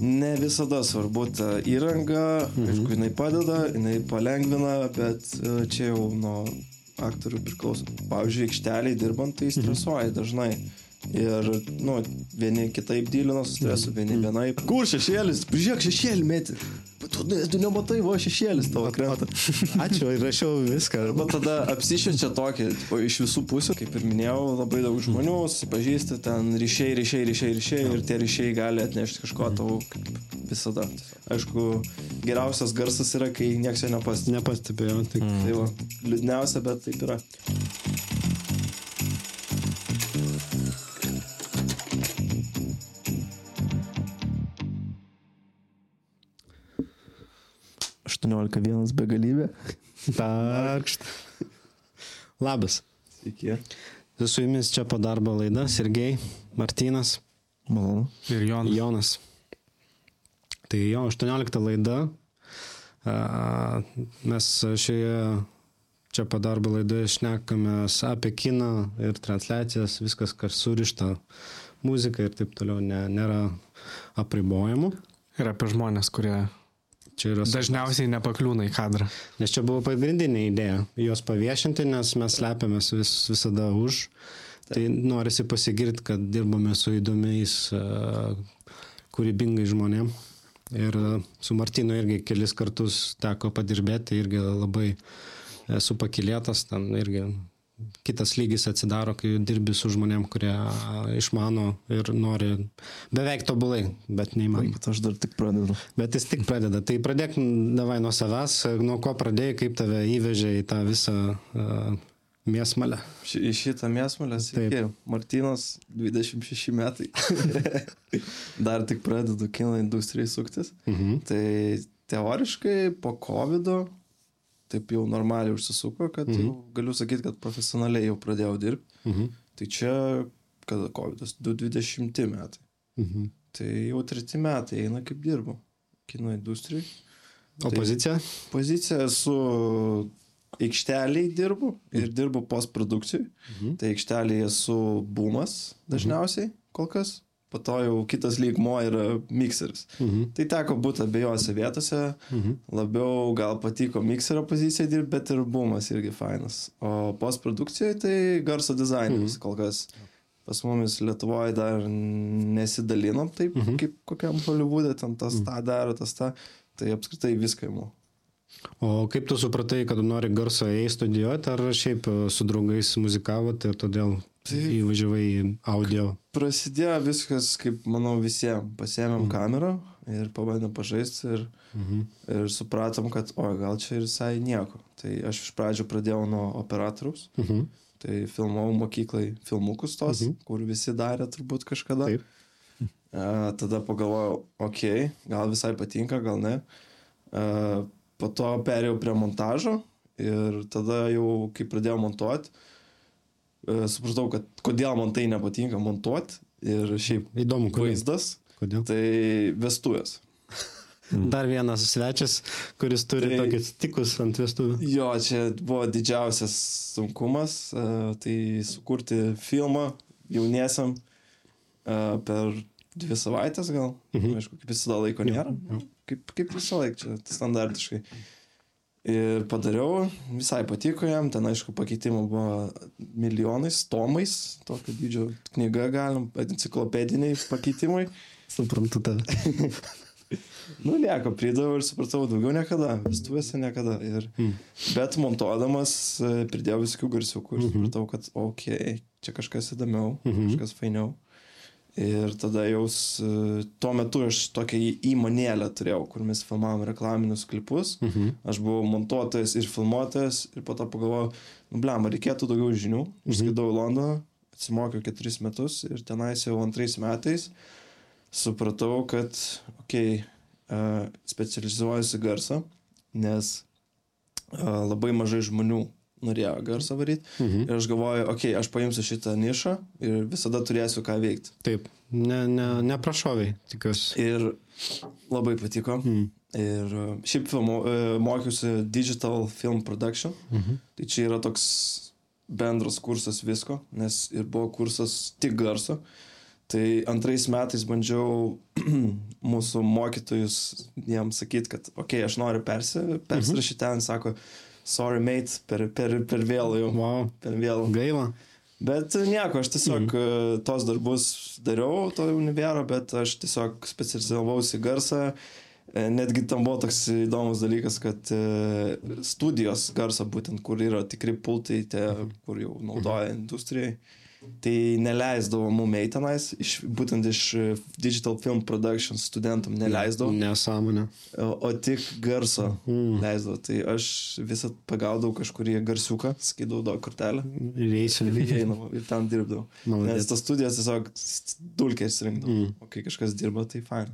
ne visada svarbu ta įranga, mhm. aišku, jinai padeda, jinai palengvina, bet e, čia jau nuo aktorių priklauso. Pavyzdžiui, aikšteliai dirbant, tai stresuoja dažnai. Ir, nu, vieni kitaip dylino su stresu, vieni vienaip. Kur šešėlis? Prižiūrėk šešėlį meti. Tu, tu nematai, va šešėlis tavo krenta. Ačiū, įrašiau viską. Bet tada apsišviečia tokį, o iš visų pusių, kaip ir minėjau, labai daug žmonių, susipažįsti, ten ryšiai, ryšiai, ryšiai, ryšiai ir tie ryšiai gali atnešti kažko tau, kaip visada. Aišku, geriausias garsas yra, kai niekas jo nepastebi. Nepastebėjau, tai. Mm. Tai va, liūdniausia, bet taip yra. 18.1 begalybė. Takšt. Labas. Sveiki. Su jumis čia po darbo laida Sergei, Martinas. Malonu. Ir Jonas. Jonas. Tai jo, 18 laida. Mes šioje čia po darbo laidoje šnekame apie kiną ir transliacijas, viskas, kas surišta muzika ir taip toliau, ne, nėra apribojimų. Ir apie žmonės, kurie Čia yra dažniausiai nepakliūna į kadrą. Nes čia buvo pagrindinė idėja - juos paviešinti, nes mes slepiamės vis, visada už. Tai norisi pasigirti, kad dirbame su įdomiais, kūrybingai žmonėm. Ir su Martinu irgi kelis kartus teko padirbėti, irgi labai esu pakilėtas, ten irgi kitas lygis atsidaro, kai dirbi su žmonėm, kurie išmano ir nori beveik tobulai, bet neįmanoma. Bet aš dar tik pradedu. Bet jis tik pradeda. Tai pradėk davai nuo savęs, nuo ko pradėjai, kaip tave įvežė į tą visą uh, mėsmalę. Į šitą mėsmalę, sveiki. Martinas, 26 metai. dar tik pradedu kino industrijai suktis. Mhm. Tai teoriškai po COVID taip jau normaliai užsisuko, kad mhm. jau galiu sakyti, kad profesionaliai jau pradėjau dirbti. Mhm. Tai čia, kada COVID, 2020 metai. Mhm. Tai jau treti metai eina kaip dirbu kino industrijai. O tai pozicija? Pozicija su aikšteliai dirbu ir mhm. dirbu postprodukcijai. Mhm. Tai aikšteliai esu bumas dažniausiai kol kas po to jau kitas lygmo yra mikseris. Mhm. Tai teko būti abiejose vietose, mhm. labiau gal patiko mikserio pozicija dirbti, bet ir bumas irgi fainas. O postprodukcijoje tai garso dizaineris mhm. kol kas. Pas mumis Lietuvoje dar nesidalinom taip, mhm. kaip kokiam Hollywoodė, ten tas mhm. tą daro, tas tą. Tai apskritai viską įmu. O kaip tu supratai, kad nori garso į studijuoti, ar šiaip su draugais muzikavote ir todėl Tai įvažiavai į audio. Prasidėjo viskas, kaip manau, visiems. Pasėmėm mhm. kamerą ir pabandėm pažaisti ir, mhm. ir supratom, kad, o gal čia ir visai nieko. Tai aš iš pradžio pradėjau nuo operatoriaus. Mhm. Tai filmavau mokyklai filmukus tos, mhm. kur visi darė turbūt kažkada. Taip. A, tada pagalvojau, okei, okay, gal visai patinka, gal ne. A, po to perėjau prie montažo ir tada jau, kai pradėjau montuoti, E, supratau, kad kodėl man tai nepatinka montuoti ir šiaip įdomu, kodėl. vaizdas. Kodėl? Tai vestuvės. Dar vienas svečias, kuris turi tai, tokius tikus ant vestuvių. Jo, čia buvo didžiausias sunkumas, uh, tai sukurti filmą jauniesiam uh, per dvi savaitės gal. Mhm. Aišku, kaip visada laiko nėra. Jo, jo. Kaip, kaip visą laiką, čia standartiškai. Ir padariau, visai patiko jam, ten aišku pakeitimų buvo milijonais, tomais, tokio dydžio knyga galim, enciklopediniai pakeitimai. Suprantu tave. nu, nieko, pridaviau ir supratau, daugiau niekada, vestuvėse niekada. Ir, mm. Bet montuodamas e, pridėjau visokių garsiukų ir -hmm. supratau, kad, okei, okay, čia kažkas įdomiau, mm -hmm. kažkas fainiau. Ir tada jau tuo metu aš tokią įmonėlę turėjau, kur mes filmavom reklaminius klipus. Mhm. Aš buvau montuotojas ir filmuotojas ir po to pagalvojau, nu blem, reikėtų daugiau žinių. Mhm. Išskridau į Londoną, atsimokiau keturis metus ir tenais jau antrais metais supratau, kad, okei, okay, uh, specializuojuosi garsą, nes uh, labai mažai žmonių norėjo garsą varyti. Mhm. Ir aš galvoju, okei, okay, aš paimsiu šitą nišą ir visada turėsiu ką veikti. Taip, ne, ne, neprašoviai, tikiuosi. Ir labai patiko. Mhm. Ir e, šiaip filmu, e, mokiausi Digital Film Production. Mhm. Tai čia yra toks bendras kursas visko, nes ir buvo kursas tik garso. Tai antrais metais bandžiau mūsų mokytojus jiems sakyti, kad, okei, okay, aš noriu persi, persirašyti ten, sako, sorry mate, per, per, per vėlų jau. Wow. Per vėlų. Gaila. Bet nieko, aš tiesiog mm. tos darbus dariau, to jau nebėra, bet aš tiesiog specializavausi garsą. E, netgi tam buvo toks įdomus dalykas, kad e, studijos garso, būtent kur yra tikri pultai, tie, kur jau naudoja industrijai, tai neleisdavo mum eiti tenais, iš, būtent iš e, Digital Film Production studentum neleisdavo. Nesąmonė. O, o tik garso mm. leisdavo. Tai aš visą pagaudavau kažkurį garsiuką, skaidau daug kortelę. Ir eisiu. Ir ten dirbdavau. Maladėt. Nes tas studijas tiesiog dulkės rinkdavau. Mm. O kai kažkas dirba, tai fain.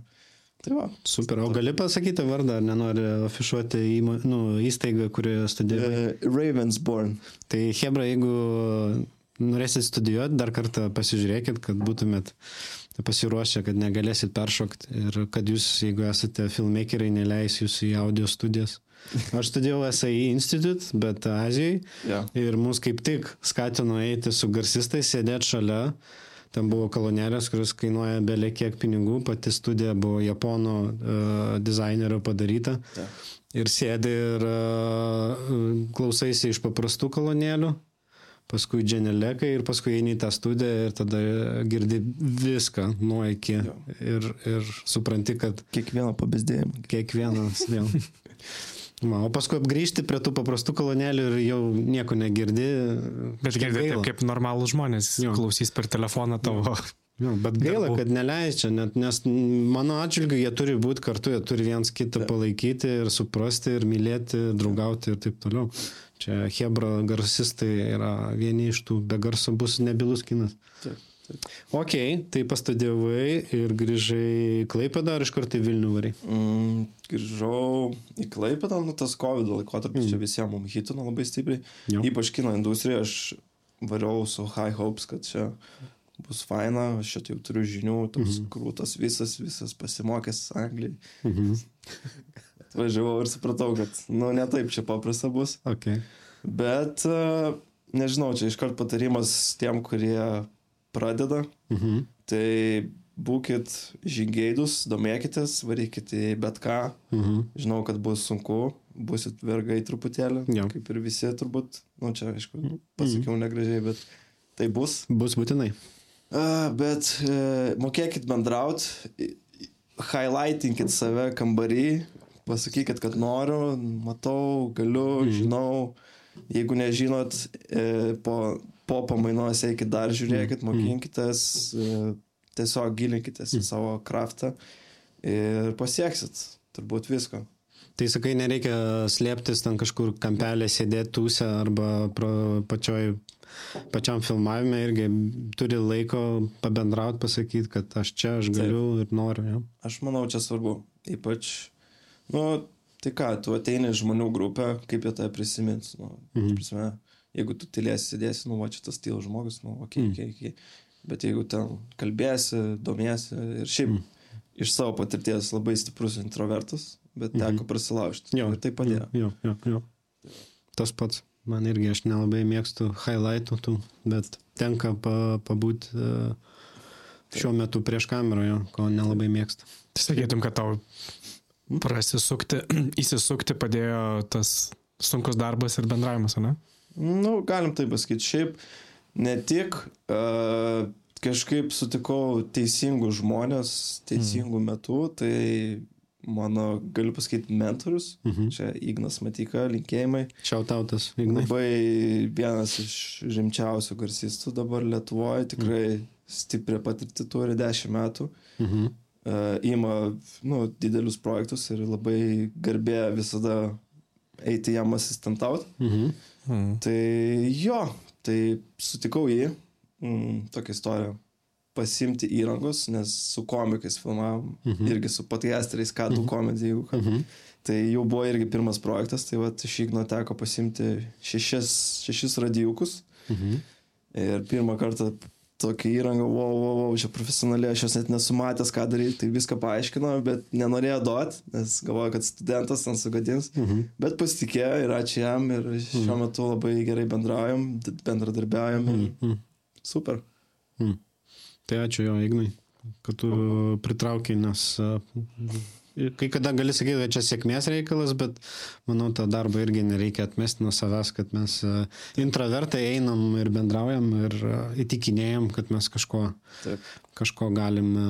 Tai va. Super. O gali pasakyti vardą, ar nenori afišuoti įmo, nu, įstaigą, kurioje studijavai? Uh, Ravensborn. Tai Hebra, jeigu norėsit studijuoti, dar kartą pasižiūrėkit, kad būtumėt pasiruošę, kad negalėsit peršokti ir kad jūs, jeigu esate filmmakeriai, neleis jūs į audio studijas. Aš studijavau SAI Institute, bet Azijai. Yeah. Ir mus kaip tik skatino eiti su garsistais, sėdėti šalia. Ten buvo kolonėlės, kuris kainuoja belė kiek pinigų, pati studija buvo japonų uh, dizainerio padaryta. Yeah. Ir sėdi ir uh, klausaisi iš paprastų kolonėlių, paskui dženelekai ir paskui eini į tą studiją ir tada girdi viską nuo iki Jo. ir, ir supranti, kad Kiekvieno pabezdėjimo. kiekvienas vėl. O paskui grįžti prie tų paprastų kolonėlių ir jau nieko negirdi. Bet girdėti, gaila. kaip normalų žmonės Jo. klausys per telefoną tavo. Jo, bet gaila, darbų. kad neleidžia, net, nes mano atžvilgiu jie turi būti kartu, jie turi viens kitą palaikyti ir suprasti ir mylėti, draugauti ir taip toliau. Čia Hebra garsistai yra vieni iš tų, be garso bus nebilus kinas. Taip. Ok, tai pastudijavai ir grįžai į Klaipėdą ar iš karto į Vilnių varai? Mm, grįžau į Klaipėdą, nu tas COVID laikotarpis mm. čia visiems mums hitino labai stipriai. Jo. Ypač kino industrija, aš variau su high hopes, kad čia bus faina, aš čia jau turiu žinių, toks mm -hmm. krūtas visas, visas pasimokęs Anglijai. Mhm. Važiavau ir supratau, kad, nu, ne taip čia paprasta bus. Ok. Bet, e, nežinau, čia iškart patarimas tiem, kurie pradeda. Mhm. Tai būkit žingeidus, domėkitės, varykit į bet ką. Mhm. Žinau, kad bus sunku, busit vergai truputėlį, Jo. kaip ir visi turbūt. Nu, čia, aišku, pasakiau negražiai, bet tai bus. Bus būtinai. A, bet e, mokėkit bendraut, i- i- highlightinkit save kambarį, pasakykit, kad noriu, matau, galiu, mm. žinau. Jeigu nežinot, e, po, po pamainos eikit dar žiūrėkit, mokinkitės, e, tiesiog gilinkitės į savo kraftą ir pasieksit turbūt visko. Tai sakai, nereikia slėptis ten kažkur kampelė, sėdėti tūse arba pačioj, pačiam filmavime irgi turi laiko pabendrauti, pasakyti, kad aš čia, aš galiu ir noriu. Ja? Aš manau, čia svarbu. Ypač, nu, tai ką, tu ateini žmonių grupę, kaip jie tave prisimins. Nu, mhm. prasme, jeigu tu tylėsi, sėdėsi, nu, va, čia tas tylas žmogus, nu, okei, Mhm. okei, okei. Bet jeigu ten kalbėsi, domiesi ir šiaip Mhm. iš savo patirties labai stiprus introvertas, bet teko prasilaužti. Jo, Ir tai padėjo. Jo, jo, jo. Tas pats. Man irgi aš nelabai mėgstu highlightų tų, bet tenka pa, pabūti uh, šiuo metu prieš kamerą, jo, ko nelabai mėgstu. Tai sakytum, kad tau prasisukti, įsisukti padėjo tas sunkus darbas ir bendravimas, ne? Nu, galim tai pasakyti. Šiaip ne tik uh, kažkaip sutikau teisingus žmonės teisingų mm. metų, tai mano, galiu pasakyti, mentorius. Mhm. Čia Ignas Matyka, linkėjimai. Šiautautas, Ignai. Labai vienas iš rimčiausių garsistų dabar Lietuvoje, tikrai stiprią patirtį turi 10 metų. Mhm. Uh, ima nu, didelius projektus ir labai garbė visada eiti jam asistentauti. Mhm. Mm. Tai jo, tai sutikau jį, mm, tokią istoriją, pasimti įrangos, nes su komikais filmavom, mhm. irgi su podcasteriais, ką du komedijų. jeigu ką. Mhm. Tai jau buvo irgi pirmas projektas, tai va iš Igno teko pasimti šešis, šešis radijukus Mhm. ir pirmą kartą tokia įranga, wow, wow, wow, čia profesionaliai, aš jos net nesu matęs, ką daryti, tai viską paaiškino, bet nenorėjo duoti, nes galvoja, kad studentas ten sugadins. Mhm. Bet pasitikėjo ir ačiū jam ir šiuo metu labai gerai bendraujam, bendradarbiaujam. ir Mhm. Super. Tai ačiū jo, Ignai, kad tu pritraukiai, nes kai kada gali sakyti, kad čia sėkmės reikalas, bet manau, tą darbą irgi nereikia atmesti nuo savęs, kad mes a, intravertai einam ir bendraujam ir a, įtikinėjom, kad mes kažko, Taip. kažko galim a,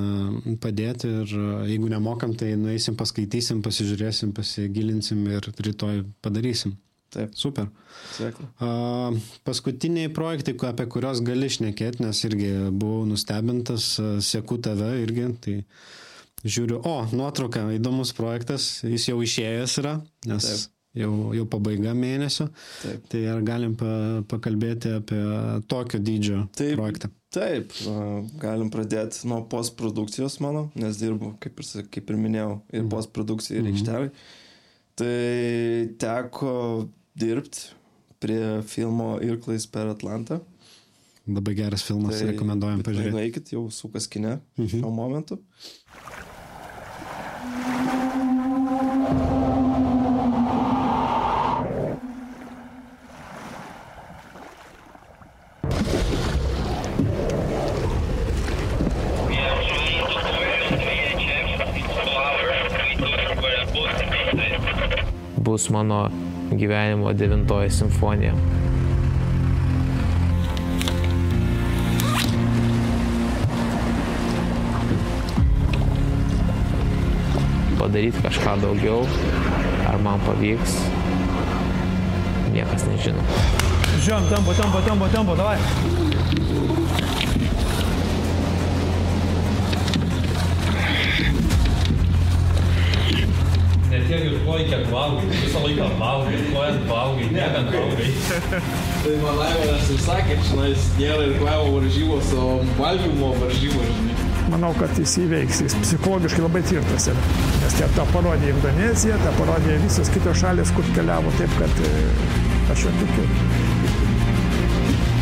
padėti ir jeigu nemokam, tai nueisim, paskaitysim, pasižiūrėsim, pasigilinsim ir rytoj padarysim. Taip, Super. A, paskutiniai projektai, apie kuriuos gali šnekėti, nes irgi buvau nustebintas, a, seku tave irgi, tai žiūriu, o, nuotrauka, įdomus projektas, jis jau išėjęs yra, nes Taip. jau, jau pabaiga mėnesio, Taip. tai ar galim pa, pakalbėti apie tokio dydžio Taip. projektą? Taip, galim pradėti nuo postprodukcijos mano, nes dirbu, kaip ir, kaip ir minėjau, ir postprodukcijai, ir aikštelai. Tai teko dirbti prie filmo Irklais per Atlantą. Labai geras filmas, tai, rekomenduojam pažiūrėti. Nueikit jau su kaskine šiuo momentu. Bus mano gyvenimo devintoji simfonija. Padaryti kažką daugiau, ar man pavyks, niekas nežino. Žiūrėjom, tempo, tempo, tempo, tempo, davai. Ploji, kiek valgai. Visą laiką valgai, plojant valgai, negant valgai. Tai man Aivaras ir sakė, žinais, nėra ir kvaivo varžybos, o valgymo varžybos, žinai. Manau, kad jis įveiks, jis psichologiškai labai tvirtas yra. Nes tie tą parodė Indonezija, tą parodė visos kitos šalis, kur keliavo, taip kad e, aš jo tikiu.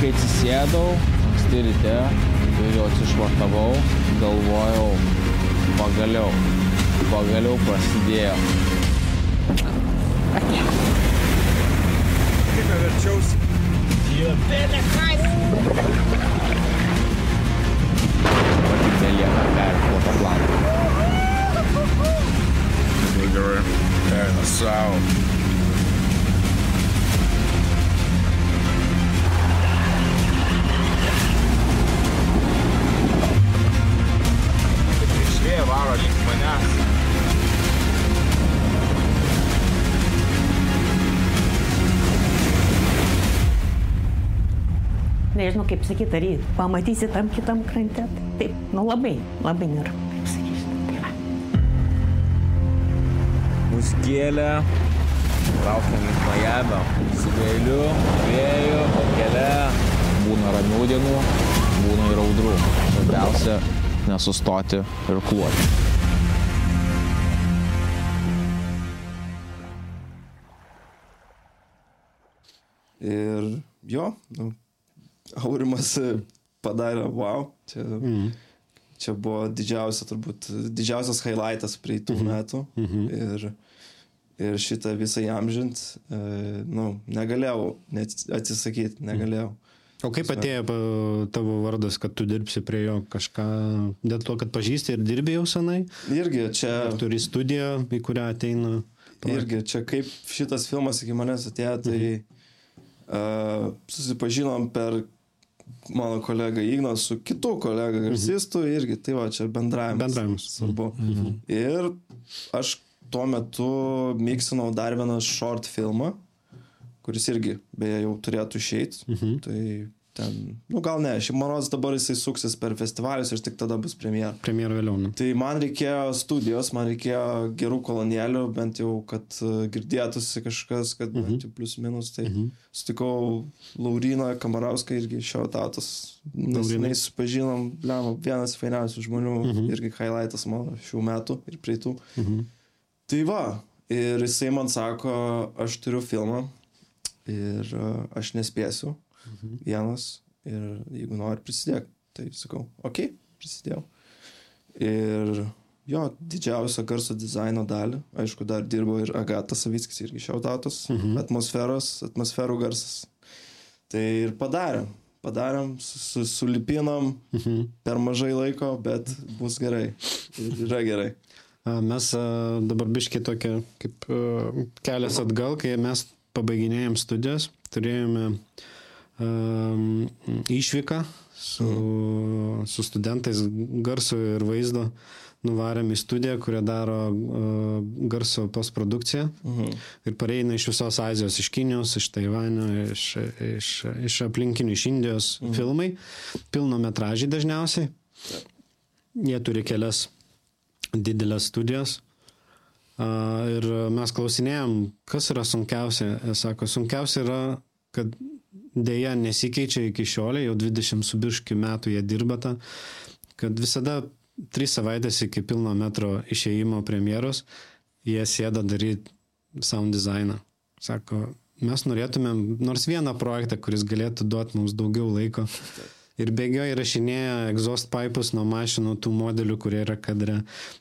kai atsisėdau, anksti ryte ir jau atsišvartavau, galvojau, pagaliau, pagaliau prasidėjo. Kaip verčiausi. Dabar nežinau kaip sakyt, ar jį pamatysi tam kitam krante. Taip, nu labai, labai neramu, kaip sakysi. Tai va. Mus kėlė, traukiam link Majamio, su vėliu, vėju, pakele. Būna ramių dienų, būna ir audrų. Svarbiausia nesustoti ir kluoti. Ir jo, nu, Aurimas e, padarė wow. Čia, mm. čia buvo didžiausia, turbūt, didžiausias highlightas praeitų mm -hmm. metų. Mm -hmm. Ir, ir šitą visą įamžint, e, nu, negalėjau net atsisakyti, negalėjau. O kaip atėjo tavo vardas, kad tu dirbsi prie jo kažką, dėl to, kad pažįsti ir dirbi jau senai? Irgi čia... Ar turi studiją, į kurią ateina? Irgi čia kaip šitas filmas iki manęs atėjo, tai uh, susipažinom per mano kolegą Igną su kitu kolega garsistu irgi, tai va čia bendravimas. Bendravimas. Svarbu. Ir aš tuo metu miksinau dar vieną short filmą, kuris irgi beje jau turėtų išeiti. Tai ten, nu gal ne, šiaip manos dabar jisai suksis per festivalius ir tik tada bus premjera. Premjera vėliau, ne? Tai man reikėjo studijos, man reikėjo gerų kolonėlių, bent jau, kad uh, girdėtųsi kažkas, kad uh -huh. plius minus. Tai uh -huh. sutikau Lauriną Kamarauską irgi šio tatos. Nesenai supažinom, blemo, vienas fainiausių žmonių, uh -huh. irgi highlightas mano šių metų ir praeitų. Uh -huh. Tai va, ir jisai man sako, aš turiu filmą ir uh, aš nespėsiu mhm. vienas ir jeigu nori prisidėk, tai sakau, okay, prisidėjau. Ir jo, didžiausią garso dizaino dalį, aišku, dar dirbo ir Agata Savickis, irgi šiautautas, mhm. atmosferos, atmosferų garsas. Tai ir padarė. padarėm, su, su, sulipinom, Mhm. per mažai laiko, bet bus gerai. Ir yra gerai. Mes dabar biškiai tokia kaip kelias atgal, kai mes pabaiginėjom studijas, turėjome um, išvyką su, su studentais garso ir vaizdo. Nuvarėm į studiją, kurią daro uh, garso postprodukcija. Mhm. Ir pareina iš visos Azijos, iš Kinijos, iš Taivanio, iš, iš, iš aplinkinių, iš Indijos mhm. filmai. Pilnometražiai dažniausiai. Jie turi kelias didelės studijos. A, Ir mes klausinėjom, kas yra sunkiausia. Jie Sako, sunkiausia yra, kad dėja nesikeičia iki šiolė, jau 20 su biški metų jie dirba tą, kad visada 3 savaitės iki pilno metro išėjimo premjeros jie sėda daryti sound dizainą. Sako, mes norėtumėm nors vieną projektą, kuris galėtų duoti mums daugiau laiko. Ir bėgioja įrašinėja exhaust pipus nuo mašinų, tų modelių, kurie yra kadre,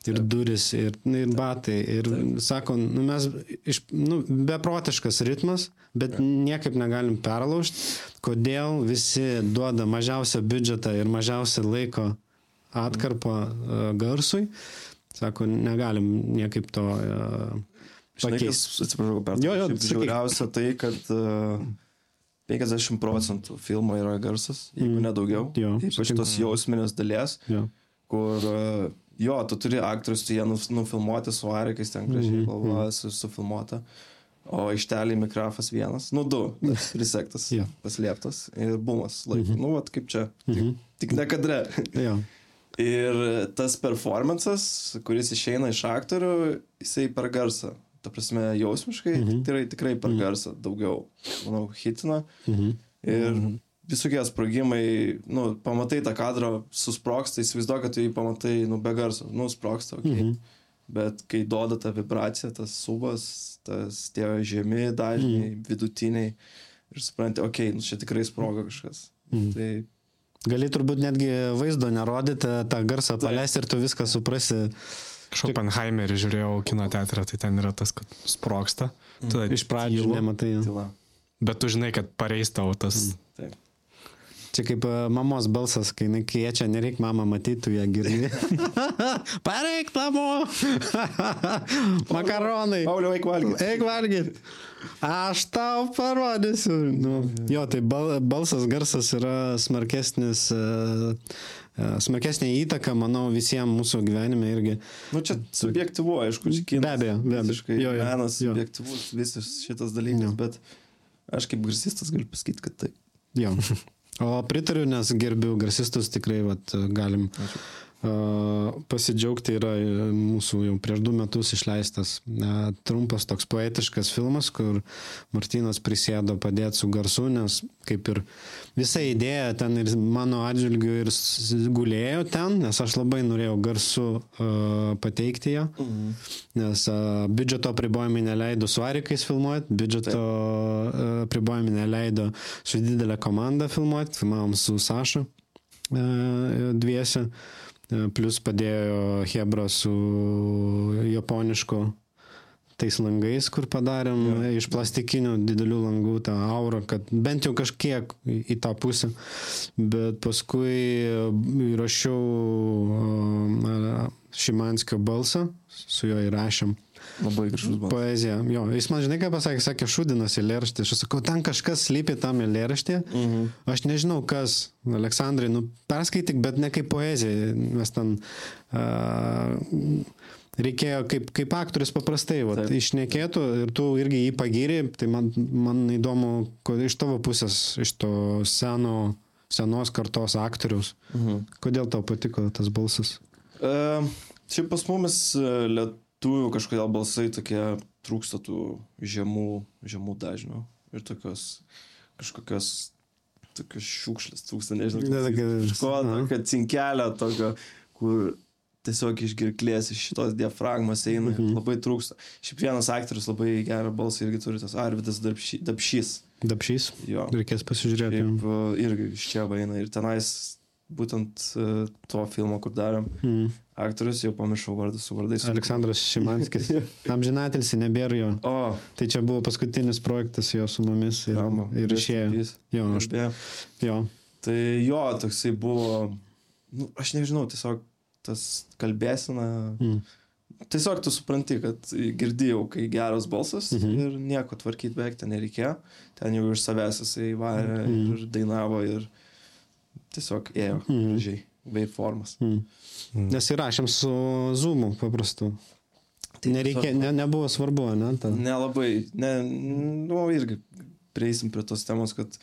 ir duris, ir, nu, ir batai. Ir sako, nu, mes iš, nu, beprotiškas ritmas, bet niekaip negalim perlaužti, kodėl visi duoda mažiausią biudžetą ir mažiausią laiko atkarpą uh, garsui. Sako, negalim niekaip to uh, kas, pakeisti. atsiprašau, sakyk. Žiauriausia tai, kad uh, 50 procentų filmo yra garsas, jeigu Mm. nedaugiau. Jo, Ypač tos jausminės dalies, Jo. kur, uh, jo, tu turi aktorius, tu jie nuf- nufilmuoti su varikais, ten gražiai Mhm, galva, su, sufilmuota. O ištelį mikrofas vienas, nu du, prisektas, Jo. paslėptas ir bumas laiko. Nu, vat kaip čia, Mhm. tik ne kadre. Jo. Ir tas performances, kuris išeina iš aktorių, jisai per garsą. Ta prasme, jausmiškai, Mhm. tikrai, tikrai per garsą daugiau, manau, hitina. Mhm. Ir visokie sprogimai, nu, pamatai tą kadrą, susproksta, įsivaizduoju, kad tu jį pamatai, nu, be garso, nu, sproksta, ok. Mhm. Bet kai duoda tą vibraciją, tas subas, tas tie žemi dažniai, Mhm. vidutiniai, ir supranti, okei, okay, nu, čia tikrai sprogo kažkas. Mhm. Tai Gali turbūt netgi vaizdo nerodyti, tą garsą paleisti ir tu viską suprasi. Šopenheimerį žiūrėjau kino teatrą, tai ten yra tas, kad sproksta. Tada Iš pradžių tylu, nematai. tyla. Bet tu žinai, kad pareis tavo tas. Taip. Čia kaip e, mamos balsas, kai jinai kviečia, nereik mamą matyti, tu ją girdi. Pareik namo! Makaronai! Pauliau, eik valgyti. Eik valgyti. Aš tau parodysiu. Nu, jo, tai bal, balsas, garsas yra smarkesnis, e, e, smarkesnė įtaka, manau, visiems mūsų gyvenime irgi. Nu, čia subjektivu, aišku, kinas. Be abejo, be abejo. Jo, jo, menas, jo. subjektivus, visas šitas dalykas, Jo. bet aš kaip garsistas galiu pasakyti, kad taip. Jo. O pritariu, nes gerbiu garsistus, tikrai vat, galim uh, pasidžiaugti. Yra e, mūsų jau prieš du metus išleistas trumpas toks poetiškas filmas, kur Martinas prisėdo padėti su garsu, nes kaip ir visa idėja ten ir mano atžvilgiu ir gulėjo ten, nes aš labai norėjau garsu pateikti ją. Mhm. Nes biudžeto apribojimai neleido su Arikais filmuoti, biudžeto apribojimai neleido su didelė komanda filmuoti, filmavom su Saša uh, dviese, uh, plus padėjo Hebra su japonišku tais langais, kur padarėm ja. iš plastikinių didelių langų tą aurą, kad bent jau kažkiek į, į tą pusę. Bet paskui e, įrašiau e, Šimanskio balsą, su juo įrašėm. Labai gražus balsas. Poezija. Jo, jis man žinai, ką pasakė, sakė, šudinas eilėraštį. Aš sakau, ten kažkas slypi tam eilėraštį. Mhm. Aš nežinau, kas. Aleksandrai, nu, perskaityk, bet ne kaip poezija. Mes ten uh, reikėjo kaip, kaip aktorius paprastai, va, išnekėtų ir tu irgi jį pagyri. Tai man, man įdomu, ko, iš tavo pusės, iš to seno, senos kartos aktoriaus. Mhm. Kodėl tau patiko tas balsas? Uh, šiaip pas mumis e, lietuvių kažkodėl balsai tokie trūksta tų žemų, žemų dažnių ir tokios kažkokios tokios šiukšlės trūksta, nežinau. Aha. tokio cinkelio tokio, kur tiesiog iš girklės, iš šitos diafragmos eina, Mhm. labai trūksta. Šiaip vienas aktorius labai gerą balsą irgi turi, tas Arvidas Dapšy- Dapšys. Dapšys? Jo. Reikės pasižiūrėti. Šiaip, uh, irgi iš čia vaina ir tenais būtent uh, to filmo, kur darėm. Mm. Aktorius jau pamiršau vardus su vardais. Aleksandras Šimanskis. Amžinatilsi nebėra jo. O. Tai čia buvo paskutinis projektas jo su mumis ir, Rama, ir išėjo. Jo, aš, jo. Tai jo, toksai buvo, nu, aš nežinau, tiesiog tas kalbėsina. Mm. Tiesiog tu supranti, kad girdėjau, kai geras balsas mhm. ir nieko tvarkyti beveik ten nereikėjo. Ten jau iš savęs jisai varė mhm. ir dainavo ir tiesiog ėjo mhm. gražiai, waveformas. Mhm. Nes įrašėm su Zoomu paprastu. Tai Nereikia, ne, nebuvo svarbu, ne? Ta. Nelabai, ne, nu irgi prieisim prie tos temos, kad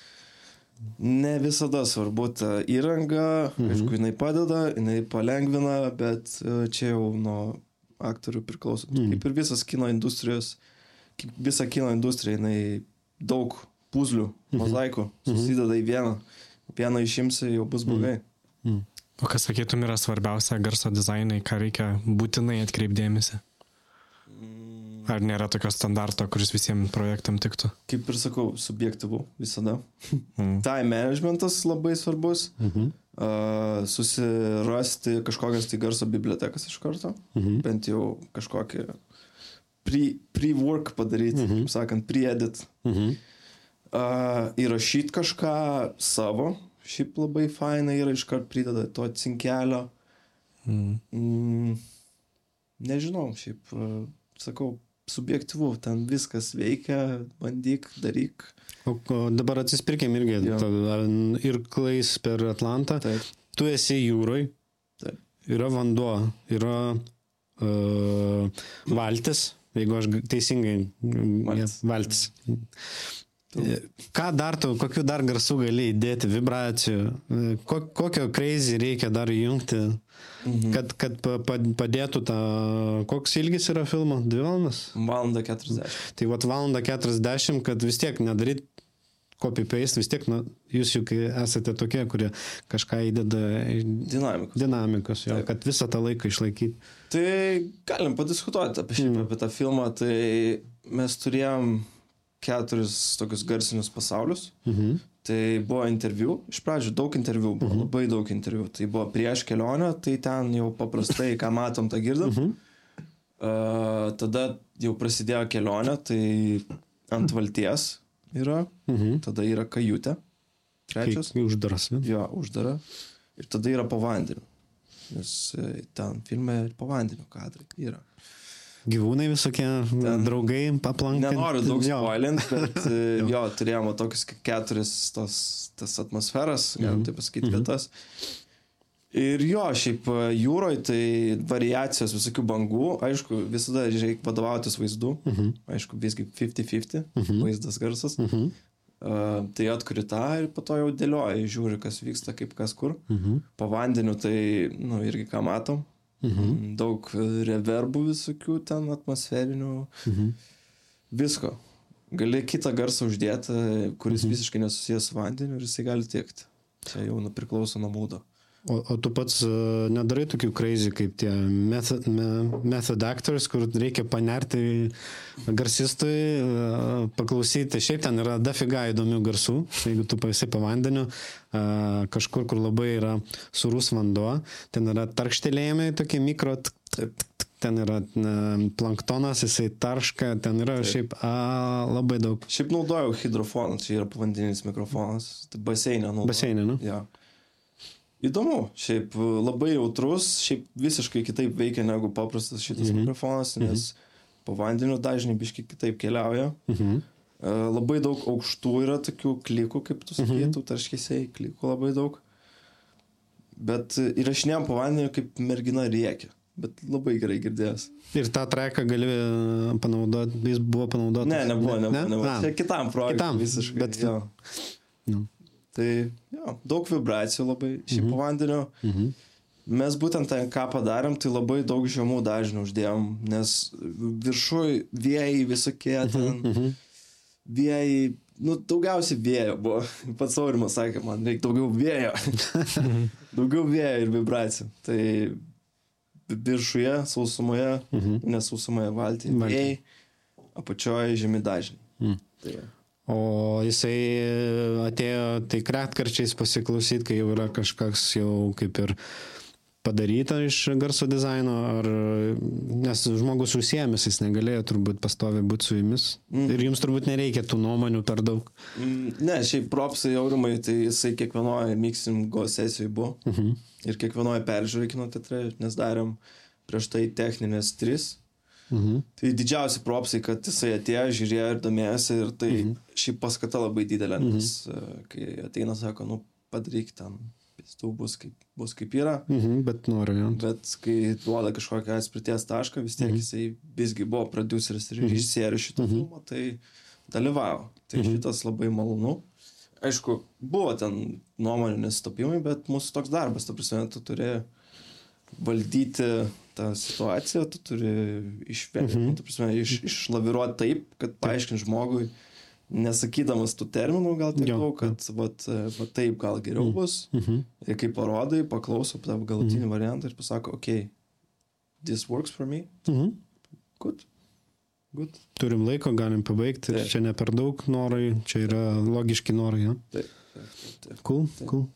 ne visada svarbu ta įranga, mhm. aišku, jinai padeda, jinai palengvina, bet e, čia jau nuo aktorių priklauso. Mhm. Kaip ir visas kino industrijos, kaip visa kino industrija, jinai daug puzlių, mhm. mozaikų susideda į vieną. Vieną išimsi, jau bus blogai. Mhm. O kas sakytum yra svarbiausia garso dizainai, ką reikia būtinai atkreipdėmėsi? Ar nėra tokio standarto, kuris visiems projektam tiktų? Kaip ir sakau, subjektyvu visada. Mm. Time managementas labai svarbus. Mm -hmm. uh, susirasti kažkokias tai garso bibliotekas iš karto. Mm -hmm. Bent jau kažkokį pre-work pre padaryti, mm -hmm. sakant, pre-edit. Mm -hmm. uh, įrašyti kažką savo. Šiaip labai faina yra iškart prideda to cinkelio. Mm. Mm, nežinau, šiaip uh, sakau, subjektivu, ten viskas veikia, bandyk, daryk. O, o dabar atsispirkim irgi, ir klais per Atlantą. Taip. Tu esi jūroj, Taip. yra vanduo, yra uh, valtis, jeigu aš teisingai, valtis. valtis. Ką dar tu, kokiu dar garsų gali įdėti, vibracijų, kokio crazy reikia dar įjungti, mhm. kad, kad padėtų tą, koks ilgis yra filmo, dvi valandas? Valanda 40. Tai vat valanda 40, kad vis tiek nedaryt copy-paste, vis tiek, na, jūs juk esate tokie, kurie kažką įdeda dinamikos, dinamikos jo, kad visą tą laiką išlaikyti. Tai galim padiskutuoti apie, šį, mm. apie tą filmą, tai mes turėjom keturis tokius garsinius pasaulius. Mhm. Tai buvo interviu, iš pradžių daug interviu, buvo mhm. labai daug interviu. Tai buvo prieš kelionę, tai ten jau paprastai, ką matom, tą girdim. Mhm. Uh, tada jau prasidėjo kelionė, tai ant valties yra, mhm. tada yra kajutė. Trečias. Kai uždaras. Ne? Jo, uždara. Ir tada yra po vandeniu. Nes e, ten filme po vandeniu kadrai yra gyvūnai visokie, Ten, draugai paplankė. Nenoriu daug spoilint, bet e, jo. jo, turėjome tokius keturis tos, tas atmosferas, galim mhm. taip pasakyti, mhm. vietas. Ir jo, šiaip e, jūroje tai variacijos visokių bangų, aišku, visada reikia vadovautis vaizdu, mhm. aišku, visgi 50-50, mhm. vaizdas garsas. Mhm. Uh, tai atkuri tą ir po to jau dėlioja, žiūri, kas vyksta, kaip kas kur. Mhm. Po vandeniu tai, nu, irgi ką matom, Mhm. Daug reverbų visokių ten atmosferinių. Mhm. Visko. Gali kitą garsą uždėti, kuris mhm. visiškai nesusijęs su vandeniu ir jisai gali tiekti. Čia jau nu priklauso nuo mūdo. O, o tu pats uh, nedarai tokių crazy kaip tie method, me, method actors, kur reikia panerti garsistui, uh, paklausyti. Šiaip ten yra dafiga įdomių garsų, jeigu tu paisi po vandeniu, uh, kažkur, kur labai yra surus vanduo, ten yra tarkštelėjimai tokie mikro, ten yra planktonas, jisai tarška, ten yra Taip. šiaip a, labai daug. Šiaip naudojau hidrofoną, čia yra pavandeninis mikrofonas, tai baseinė naudojau. Baseinė, nu? Ja. Įdomu, šiaip labai jautrus, šiaip visiškai kitaip veikia negu paprastas šitas mhm. mikrofonas, nes mhm. po vandeniu dažnai biškai kitaip keliauja. Mhm. Uh, labai daug aukštų yra tokių klikų, kaip tu sakytum, mhm. tarškėsiai, klikų labai daug. Bet įrašinėjom po vandeniu, kaip mergina rėkia. Bet labai gerai girdėjęs. Ir tą treką gali e, panaudoti, jis buvo panaudotas. Ne, nebuvo, nebuvo. Ne? nebuvo. Ne? Čia kitam projektui. Kitam. Visiškai. Bet, jo. Nu. Tai jo, daug vibracijų labai šiaip mhm. po vandeniu. Mhm. Mes būtent ten, ką padarėm, tai labai daug žemų dažnių uždėjom, nes viršui vėjai visokie mhm, ten, mhm. vėjai, nu, daugiausiai vėjo buvo. Pats Aurimas sakė, man reikia daugiau vėjo. daugiau vėjo ir vibracijų. Tai viršuje, sausumoje, mhm. nesausumoje valtyje, vėjai, apačioje žemi dažniai. Mhm. Tai, O jisai atėjo tai kretkarčiais pasiklausyti, kai jau yra kažkas jau kaip ir padaryta iš garso dizaino, ar nes žmogus užsiemęs, jis negalėjo turbūt pastovi būti su jumis. Mm. Ir jums turbūt nereikia tų nuomonių per daug. Mm, Ne, šiaip propsai aurimai, tai jisai kiekvienoje mixingo sesijoje buvo. Mhm. Ir kiekvienoje peržiūrė kino teatre, nes darėm prieš tai techninės tris. Mhm. Tai didžiausi propsai, kad jisai atėjo, žiūrėjo ir domėjosi ir tai mhm. šiaip paskata labai didelė, nes mhm. kai ateina, sako, nu padaryk ten, pėstų bus kaip, bus kaip yra. Mhm, bet noriu, jo. Bet kai duoda kažkokią atspirties tašką, vis tiek Mhm. jisai visgi buvo produceris ir režisierius šito Mhm. filmo, tai dalyvavo. Tai Mhm. šitas labai malonu. Aišku, buvo ten nuomonių nesutapimai, bet mūsų toks darbas, ta prasme, tu turi valdyti tą situaciją, tu turi išvengti, Mhm. ta prasme, iš, išlaviruoti taip, kad paaiškint žmogui, nesakydamas tų terminų gal tiek daug, kad vat, va, taip gal geriau bus. Mhm. Ir kai parodai, paklauso tą galutinį variantą ir pasako, ok, this works for me, Mhm. good. Good. Turim laiko, galim pabaigti. Taip. Čia ne per daug norai, čia yra logiški norai. Ja? Taip, taip, taip, taip. Cool, cool.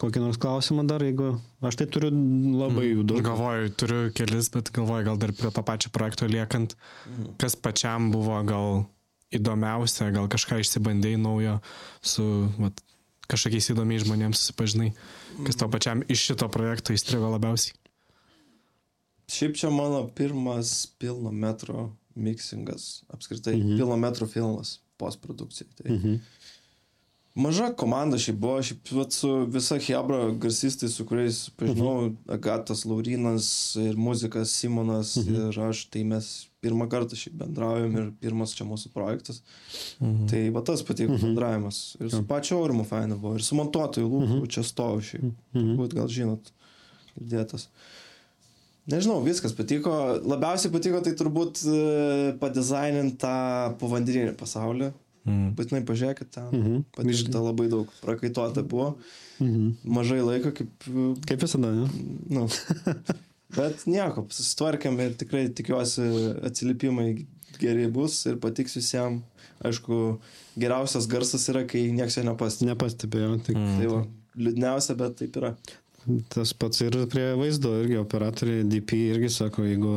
Kokį nors klausimą dar, jeigu aš tai turiu labai jų daug. Galvoju, turiu kelis, bet galvoju, gal dar prie to pačio projekto liekant, Mhm. kas pačiam buvo gal įdomiausia, gal kažką išsibandėjai naujo su vat, kažkokiais įdomiais žmonėms susipažinai, kas to pačiam iš šito projekto įstrigo labiausiai. Šiaip čia mano pirmas pilno metro mixingas, apskritai mhm. pilno metro filmas postprodukcijai. Tai Mhm. Maža komanda šiaip buvo, šiaip vat, su visa Hebra garsistai, su kuriais pažinau, mhm. Agatas Laurinas ir muzikas Simonas mhm. ir aš, tai mes pirmą kartą šiaip bendraujam ir pirmas čia mūsų projektas. Mhm. Tai va tas patiko mhm. bendravimas. Ir su pačiu Aurimu faina buvo, ir su montuotoju Lūku mhm. čia stoviu šiaip. Mhm. Būt gal žinot, girdėtas. Nežinau, viskas patiko. Labiausiai patiko tai turbūt e, padizainint tą povandeninį pasaulį. Mm. Būtinai pažiūrėkit ten. Mhm. Padirbta labai daug. Prakaituota buvo. Mhm. Mažai laiko, kaip... Kaip visada, ne? Nu. Bet nieko, susitvarkėm ir tikrai tikiuosi atsiliepimai geri bus ir patiks visiems. Aišku, geriausias garsas yra, kai niekas jo nepastebi. Nepastebėjau. Tai, Mm. Tai va, liūdniausia, bet taip yra. Tas pats ir prie vaizdo, irgi operatoriai DP irgi sako, jeigu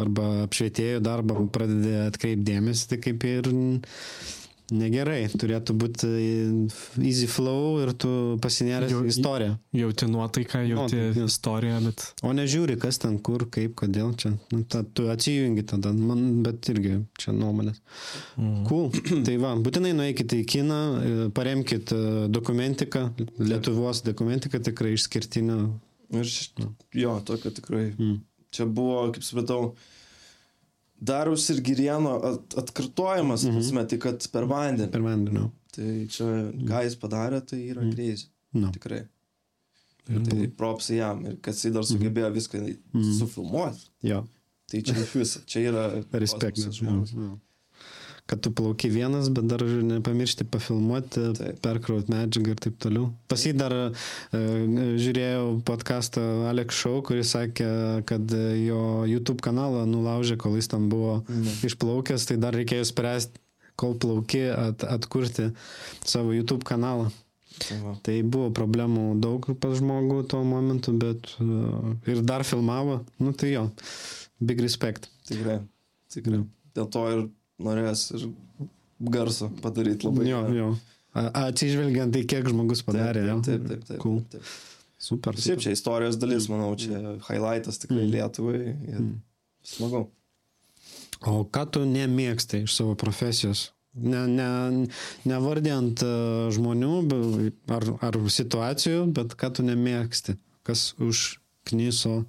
arba apšvietėjų darbą pradedi atkreipdėmėsi, tai kaip ir negerai. Turėtų būti easy flow ir tu pasinėręs Jau- istoriją. Jauti nuotaiką, jauti Nuotaiką, jo. istoriją, bet O nežiūri, kas ten, kur, kaip, kodėl čia. Nu, ta, tu atsijungi tada, man, bet irgi čia nuomonės. mm. Cool. Tai va, būtinai nueikite į kiną, e, paremkite e, dokumentiką, Lietuvos dokumentiką tikrai išskirtinę. Ir jo, tokio tikrai. Mm. Čia buvo, kaip supratau, Dariaus ir Girieno at, atkartojimas, mm Mhm. -hmm. tai kad per vandenį. Per vandenį. Tai čia, ką jis padarė, tai yra Mm. mm. greizė. No. Tikrai. Ir tai propsai jam. Ir kad jisai dar sugebėjo viską Mhm. sufilmuoti. Jo. Tai čia iš viso. Čia yra Respektas. žmogus. jo, jo. Kad tu plauki vienas, bet dar nepamiršti pafilmuoti, Taip. perkrauti medžiagą ir taip toliau. Pas jį dar uh, žiūrėjau podcastą Alex Show, kuris sakė, kad e, jo YouTube kanalą nulaužė, kol jis tam buvo Mhm. išplaukęs, tai dar reikėjo spręsti, kol plauki, at, atkurti savo YouTube kanalą. Tai va. Tai buvo problemų daug pas žmogų tuo momentu, bet uh, ir dar filmavo. Nu tai jo, big respect. Tikrai. Tikrai. Dėl to ir norės ir garso padaryti labai. Jo, jo. Atsižvelgiant tai, kiek žmogus padarė. jo. Taip, taip, taip. Cool. taip, taip. Super. Šiaip čia istorijos dalis, manau, čia highlightas tikrai Mm. Lietuvai. Ir smagu. O ką tu nemėgstai iš savo profesijos? Ne, ne, nevardėjant e, žmonių ar, ar situacijų, bet ką tu nemėgsti? Kas užknyso?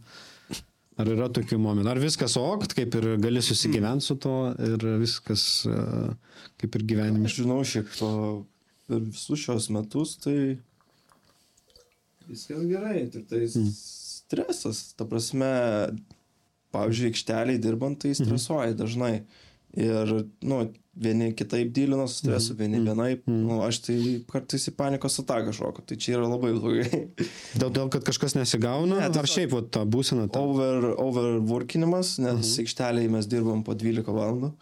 Ar yra tokių momentų? Ar viskas ok, kaip ir gali susigyventi su to ir viskas e, kaip ir gyvenime? Aš žinau, šiaip to per visus šios metus, tai viskas gerai, tik tai Mm. stresas. Ta prasme, pavyzdžiui, aikšteliai dirbant, tai stresuoji dažnai. Ir, nu, vieni kitaip dylino su stresu, Mhm. vieni vienaip. Nu, aš tai kartais į panikos ataką šoku, tai čia yra labai blogai. Dėl, dėl kad kažkas nesigauna? Ne, ar šiaip vat, ta būsena? Ta... Over, overworkinimas, nes Mhm. aikšteliai mes dirbam po 12 valandų.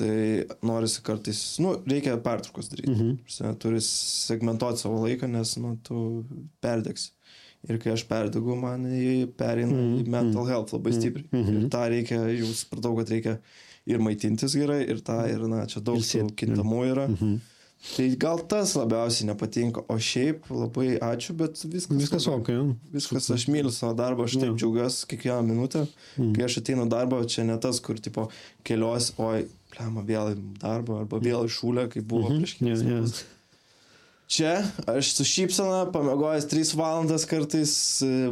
Tai norisi kartais, nu, reikia pertraukos daryti. Mhm. Prasme, Turi segmentuoti savo laiką, nes, nu, tu perdegsi. Ir kai aš perdegu, man į- pereina į mental health labai stipriai. Ir tą reikia, jau supratau, kad reikia ir maitintis gerai, ir tą, ir na, čia daug kintamų yra. Tai gal tas labiausiai nepatinka, o šiaip labai ačiū, bet viskas. Viskas ok, jau. Viskas, aš myliu savo darbą, aš taip džiaugiuosi kiekvieną minutę. Kai aš ateinu darbą, čia ne tas, kur tipo kelios, oi, plema vėl į darbą, arba vėl į šūlę, kaip buvo prieš kelias metus. Čia aš su šypsena, pamegojęs 3 valandas kartais,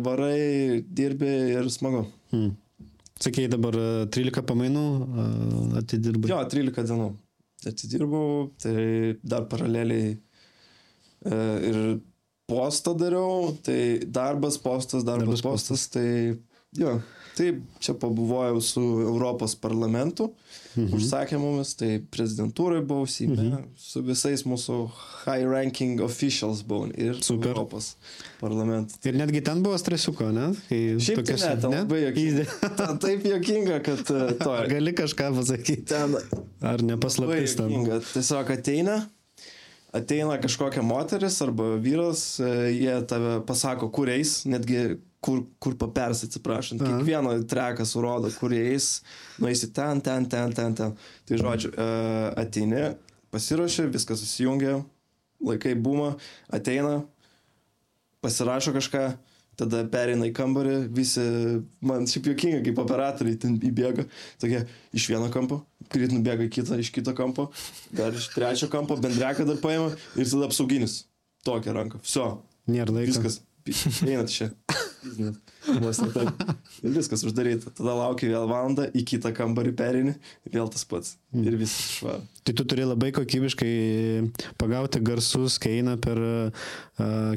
varai, dirbi ir smagu. Mm. Sakėjai dabar e, 13 pamainų e, atidirbai. Jo, 13 dienų. Atidirbau, tai dar paraleliai e, ir postą dariau, tai darbas, postas, darbas, Darbas, postas, tai jo, taip, čia pabuvojau su Europos parlamentu, mhm. užsakė mumis, tai prezidentūrai buvau Seime, mhm. su visais mūsų high ranking officials buvau ir su Super. Europos parlamentu. Ir netgi ten buvo stresiuko, ne? Kai Šiaip tai ne, ten labai jokinga. Ten taip jokinga, kad e, to. Ar gali kažką pasakyti? Ten Ar nepaslaptis? Juokinga. Tiesiog ateina, ateina kažkokia moteris arba vyras, e, jie tave pasako, kur eis, netgi kur, kur papers, atsiprašant. Aha. Kiekvieno treką surodo, kur eis, nueisi ten, ten, ten, ten, ten. Tai žodžiu, e, ateini, pasiruoši, viskas susijungia, laikai būma, ateina, pasirašo kažką, tada pereina į kambarį, visi, man šiaip juokinga, kaip operatoriai ten įbėga, tokie iš vieno kampo, greit nubėga į kitą, iš kito kampo, dar iš trečio kampo, bendreką dar paima ir tada apsauginis. Tokią ranką. Viso. Nėra laiko. Viskas. Einat čia. Vos ne taip. Ir viskas uždaryta. Tada lauki vėl valandą, į kitą kambarį perini, vėl tas pats. Ir viskas švara. Tai tu turi labai kokybiškai pagauti garsus, kai eina per uh,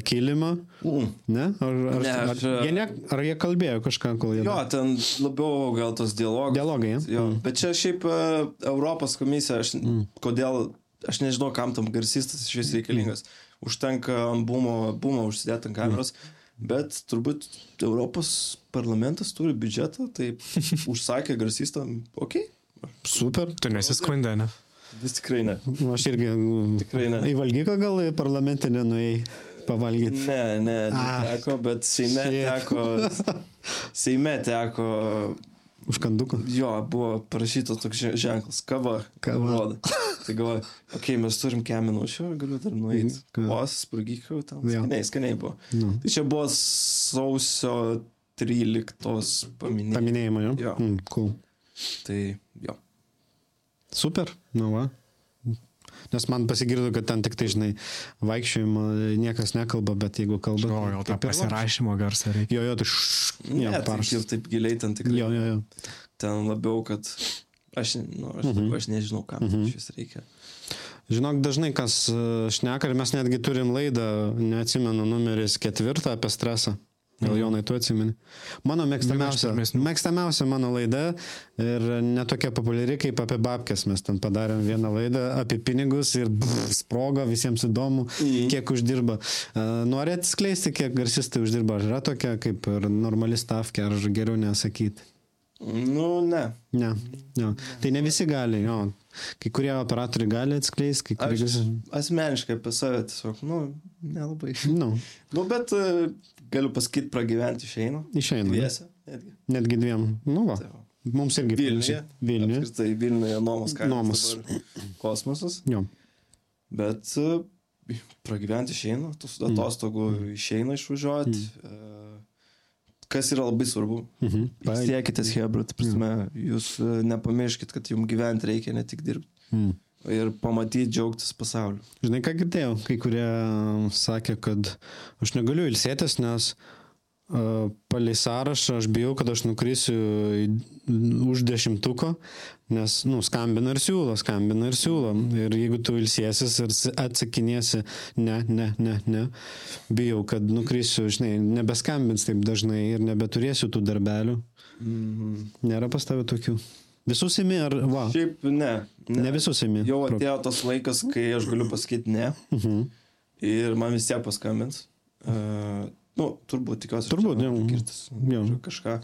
kilimą. Mm. Ne? Ar, ar, Ne, ar, aš, jie ne, ar jie kalbėjo kažką, kol jie... Jo, ten labiau gal tos dialogai. Dialogai? Jo, bet čia šiaip e, Europos komisija, aš, kodėl, aš nežinau, kam tam garsistas iš vis reikalingas. Užtenka ant bumo, bumo užsidėti ant kameros, bet turbūt Europos parlamentas turi biudžetą, tai užsakė garsistą, okei, okay, Super. Tu nesiskundė, ne? vis tikrai ne. Aš irgi... Tikrai ne. Į valgyką gal į parlamentinę nuėjai pavalgyti. Ne, ne, Ah. neteko, bet Seime Shit. teko, Seime teko, Užkanduko. jo, buvo parašytas toks že- ženklas, kava, Kava. rodo. Tai galvoju, okei, okay, mes turim kem minučių, galiu dar nueiti. Kavos, spurgykau, ten Jo. skaniai, skaniai buvo. Nu. Tai čia buvo sausio 13 paminėjimas. Paminėjimą, jo? Jo. Mm, cool. Tai jo. Super, nu va. Nes man pasigirdo, kad ten tik tai, žinai, vaikščiojimo niekas nekalba, bet jeigu kalba... O, tą kaip ir va. pasirašymo garsą reikia. Jo, jo, tai šš, Ne, jo, tai taip giliai ten tikrai. Jo, jo, jo. Ten labiau, kad aš, nu, aš, Mhm. aš nežinau, kam mm -hmm. šis reikia. Žinok, dažnai kas e, šneka ir mes netgi turim laidą, neatsimenu, numeris ketvirtą apie stresą. Gal Jonai, tu atsimeni? Mano mėgstamiausia, pirmesnių. mėgstamiausia mano laida ir netokia populiari kaip apie babkės. Mes ten padarėm vieną laidą apie pinigus ir brr, sprogo, visiems įdomu, Mhm. kiek uždirba. E, Nori atskleisti, kiek garsistai uždirba? Ar yra tokia kaip ir normali stavkė, ar geriau nesakyti? Nu, ne. Ne, ne. Tai ne visi gali, jo. Kai kurie operatoriai gali atskleisti, kai kurie... Aš asmeniškai apie save tiesiog, nu, nelabai. Nu, Nu, bet e, galiu pasakyti, pragyventi išeina. išeina. Dviese, netgi. Netgi dviem. Nu, va. Tai va. Mums irgi Vilniuje. Vilniuje. Apskritai Vilniuje nuomos kainos. Nuomos. Kosmosas. Jo. Bet e, pragyventi išeina, tos Mm. atostogų išeina išvažiuoti. Kas yra labai svarbu. Mhm. Siekitės Hebra, prasme, jūs e, nepamirškit, kad jums gyventi reikia ne tik dirbti. Mm. Ir pamatyti, džiaugtis pasauliu. Žinai, ką girdėjau? Kai kurie sakė, kad aš negaliu ilsėtis, nes uh, palei sąrašą aš bijau, kad aš nukrisiu į, už dešimtuko, nes, nu, skambina ir siūlo, skambina ir siūlo. Ir jeigu tu ilsėsis ir atsakinėsi, ne, ne, ne, ne, bijau, kad nukrisiu, žinai, nebeskambins taip dažnai ir nebeturėsiu tų darbelių. Mhm. Nėra pas tavę tokių. Visus imi ar, va, Šiaip ne. ne visus imi. Jau atėjo tas laikas, kai aš galiu pasakyti ne. Mhm. Ir man vis tiek paskambins. Uh, nu, turbūt tikiuosi. Turbūt, Jo. Kažką.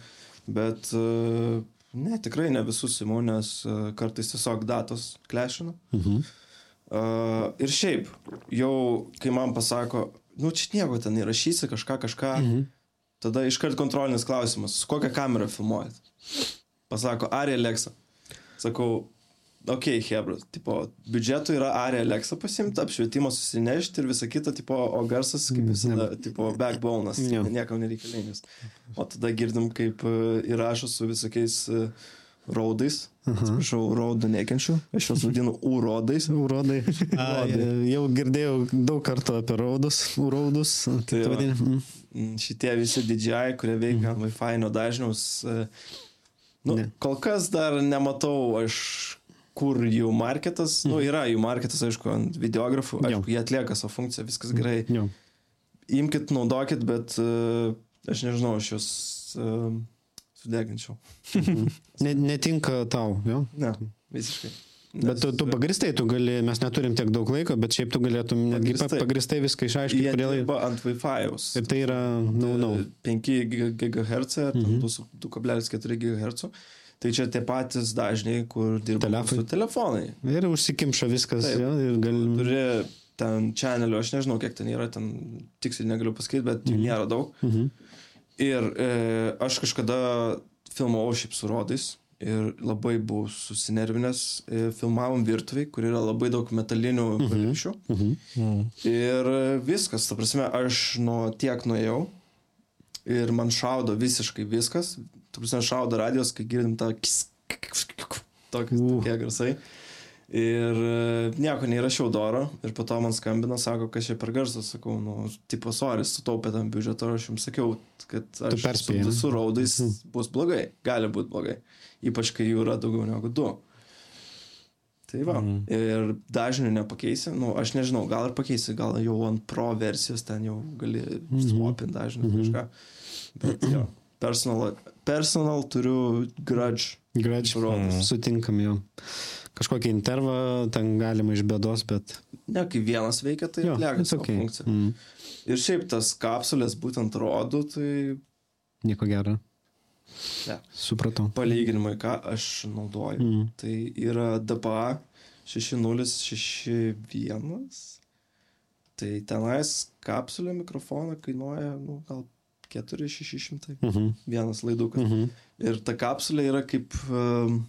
Bet uh, ne, tikrai ne visus imu, nes uh, kartais tiesiog datos klešina. Mhm. Uh, ir šiaip, jau kai man pasako, nu čia nieko ten įrašysi, kažką, kažką, mhm. Tada iškart kontrolinis klausimas, su kokia kamera filmuojat? Pasako, Ari Alexa. Sakau, ok, Hebra, tipo, biudžetų yra Ari Alexa pasimti, apšvietimą susinešti ir visa kita, tipo, o garsas, kaip visada, tipo, backbone'as, Jo. niekam nereikalingas. O tada girdim, kaip e, įrašo su visokiais e, raudais. Atsiprašau, raudų nekenčiu, aš juos vadinu urodais. Urodai. A, jau girdėjau daug kartų apie raudus, raudus. Tai Tai va. vadini. Mm. Mm, šitie visi didžiai, kurie veikia ant Wi-Fi nuo dažniaus. e, Nu, Ne. kol kas dar nematau aš, kur jų marketas. Nu, yra jų marketas, aišku, ant videografų. Jo. Aišku, jie atlieka savo funkciją, viskas gerai. Jo. Imkit, naudokit, bet e, aš nežinau, aš juos e, sudeginčiau. Ne, netinka tau, jo. Ne, visiškai. Bet tu, tu pagristai, tu gali, mes neturim tiek daug laiko, bet šiaip tu galėtum netgi pa- Pagrįstai. pagristai viską išaiškinti, Jie kodėl. dirba ant Wi-Fi'aus. Ir tai yra, na, na. 5 GHz Mhm. mm 2,4 GHz. Tai čia tie patys dažniai, kur dirba Telefai. su telefonai. Ir užsikimša viskas, Taip. jo, ir gali. Turi ten channelių, aš nežinau, kiek ten yra, ten tiksliai negaliu pasakyti, bet jų nėra daug. Mhm. Ir e, aš kažkada filmavau šiaip su rodais ir labai buvau susinervinęs. E, filmavom virtuviai, kur yra labai daug metalinių paviršių. Mhm. Ir viskas, ta prasme, aš nuo tiek nuėjau ir man šaudo visiškai viskas. Tu prasme, šaudo radijos, kai girdim tą tokie garsai. Ir e, nieko neįrašiau doro ir po to man skambina, sako, kas čia per garsas, sakau, nu, tipo, sorry, sutaupė tam biudžetą, aš jums sakiau, kad aš su, su raudais bus blogai, gali būti blogai, ypač kai jų yra daugiau negu du. Tai va, mm. ir dažnių nepakeisi, nu, aš nežinau, gal ir pakeisi, gal jau ant pro versijos ten jau gali -hmm. swapinti dažnių -hmm. kažką. Bet jo, personal, personal turiu grudge. Grač, Rodys. sutinkam jau. Kažkokį intervą ten galima iš bėdos, bet... Ne, kai vienas veikia, tai atlieka savo okay. funkciją. Mm. Ir šiaip tas kapsulės būtent rodų, tai Nieko gero. ne, Supratau. palyginimai, ką aš naudoju. Mm. Tai yra DPA 6061. Tai tenais kapsulė mikrofoną kainuoja, nu, gal 4600. Mhm. Vienas laidukas. Mhm. Ir ta kapsulė yra kaip... Um,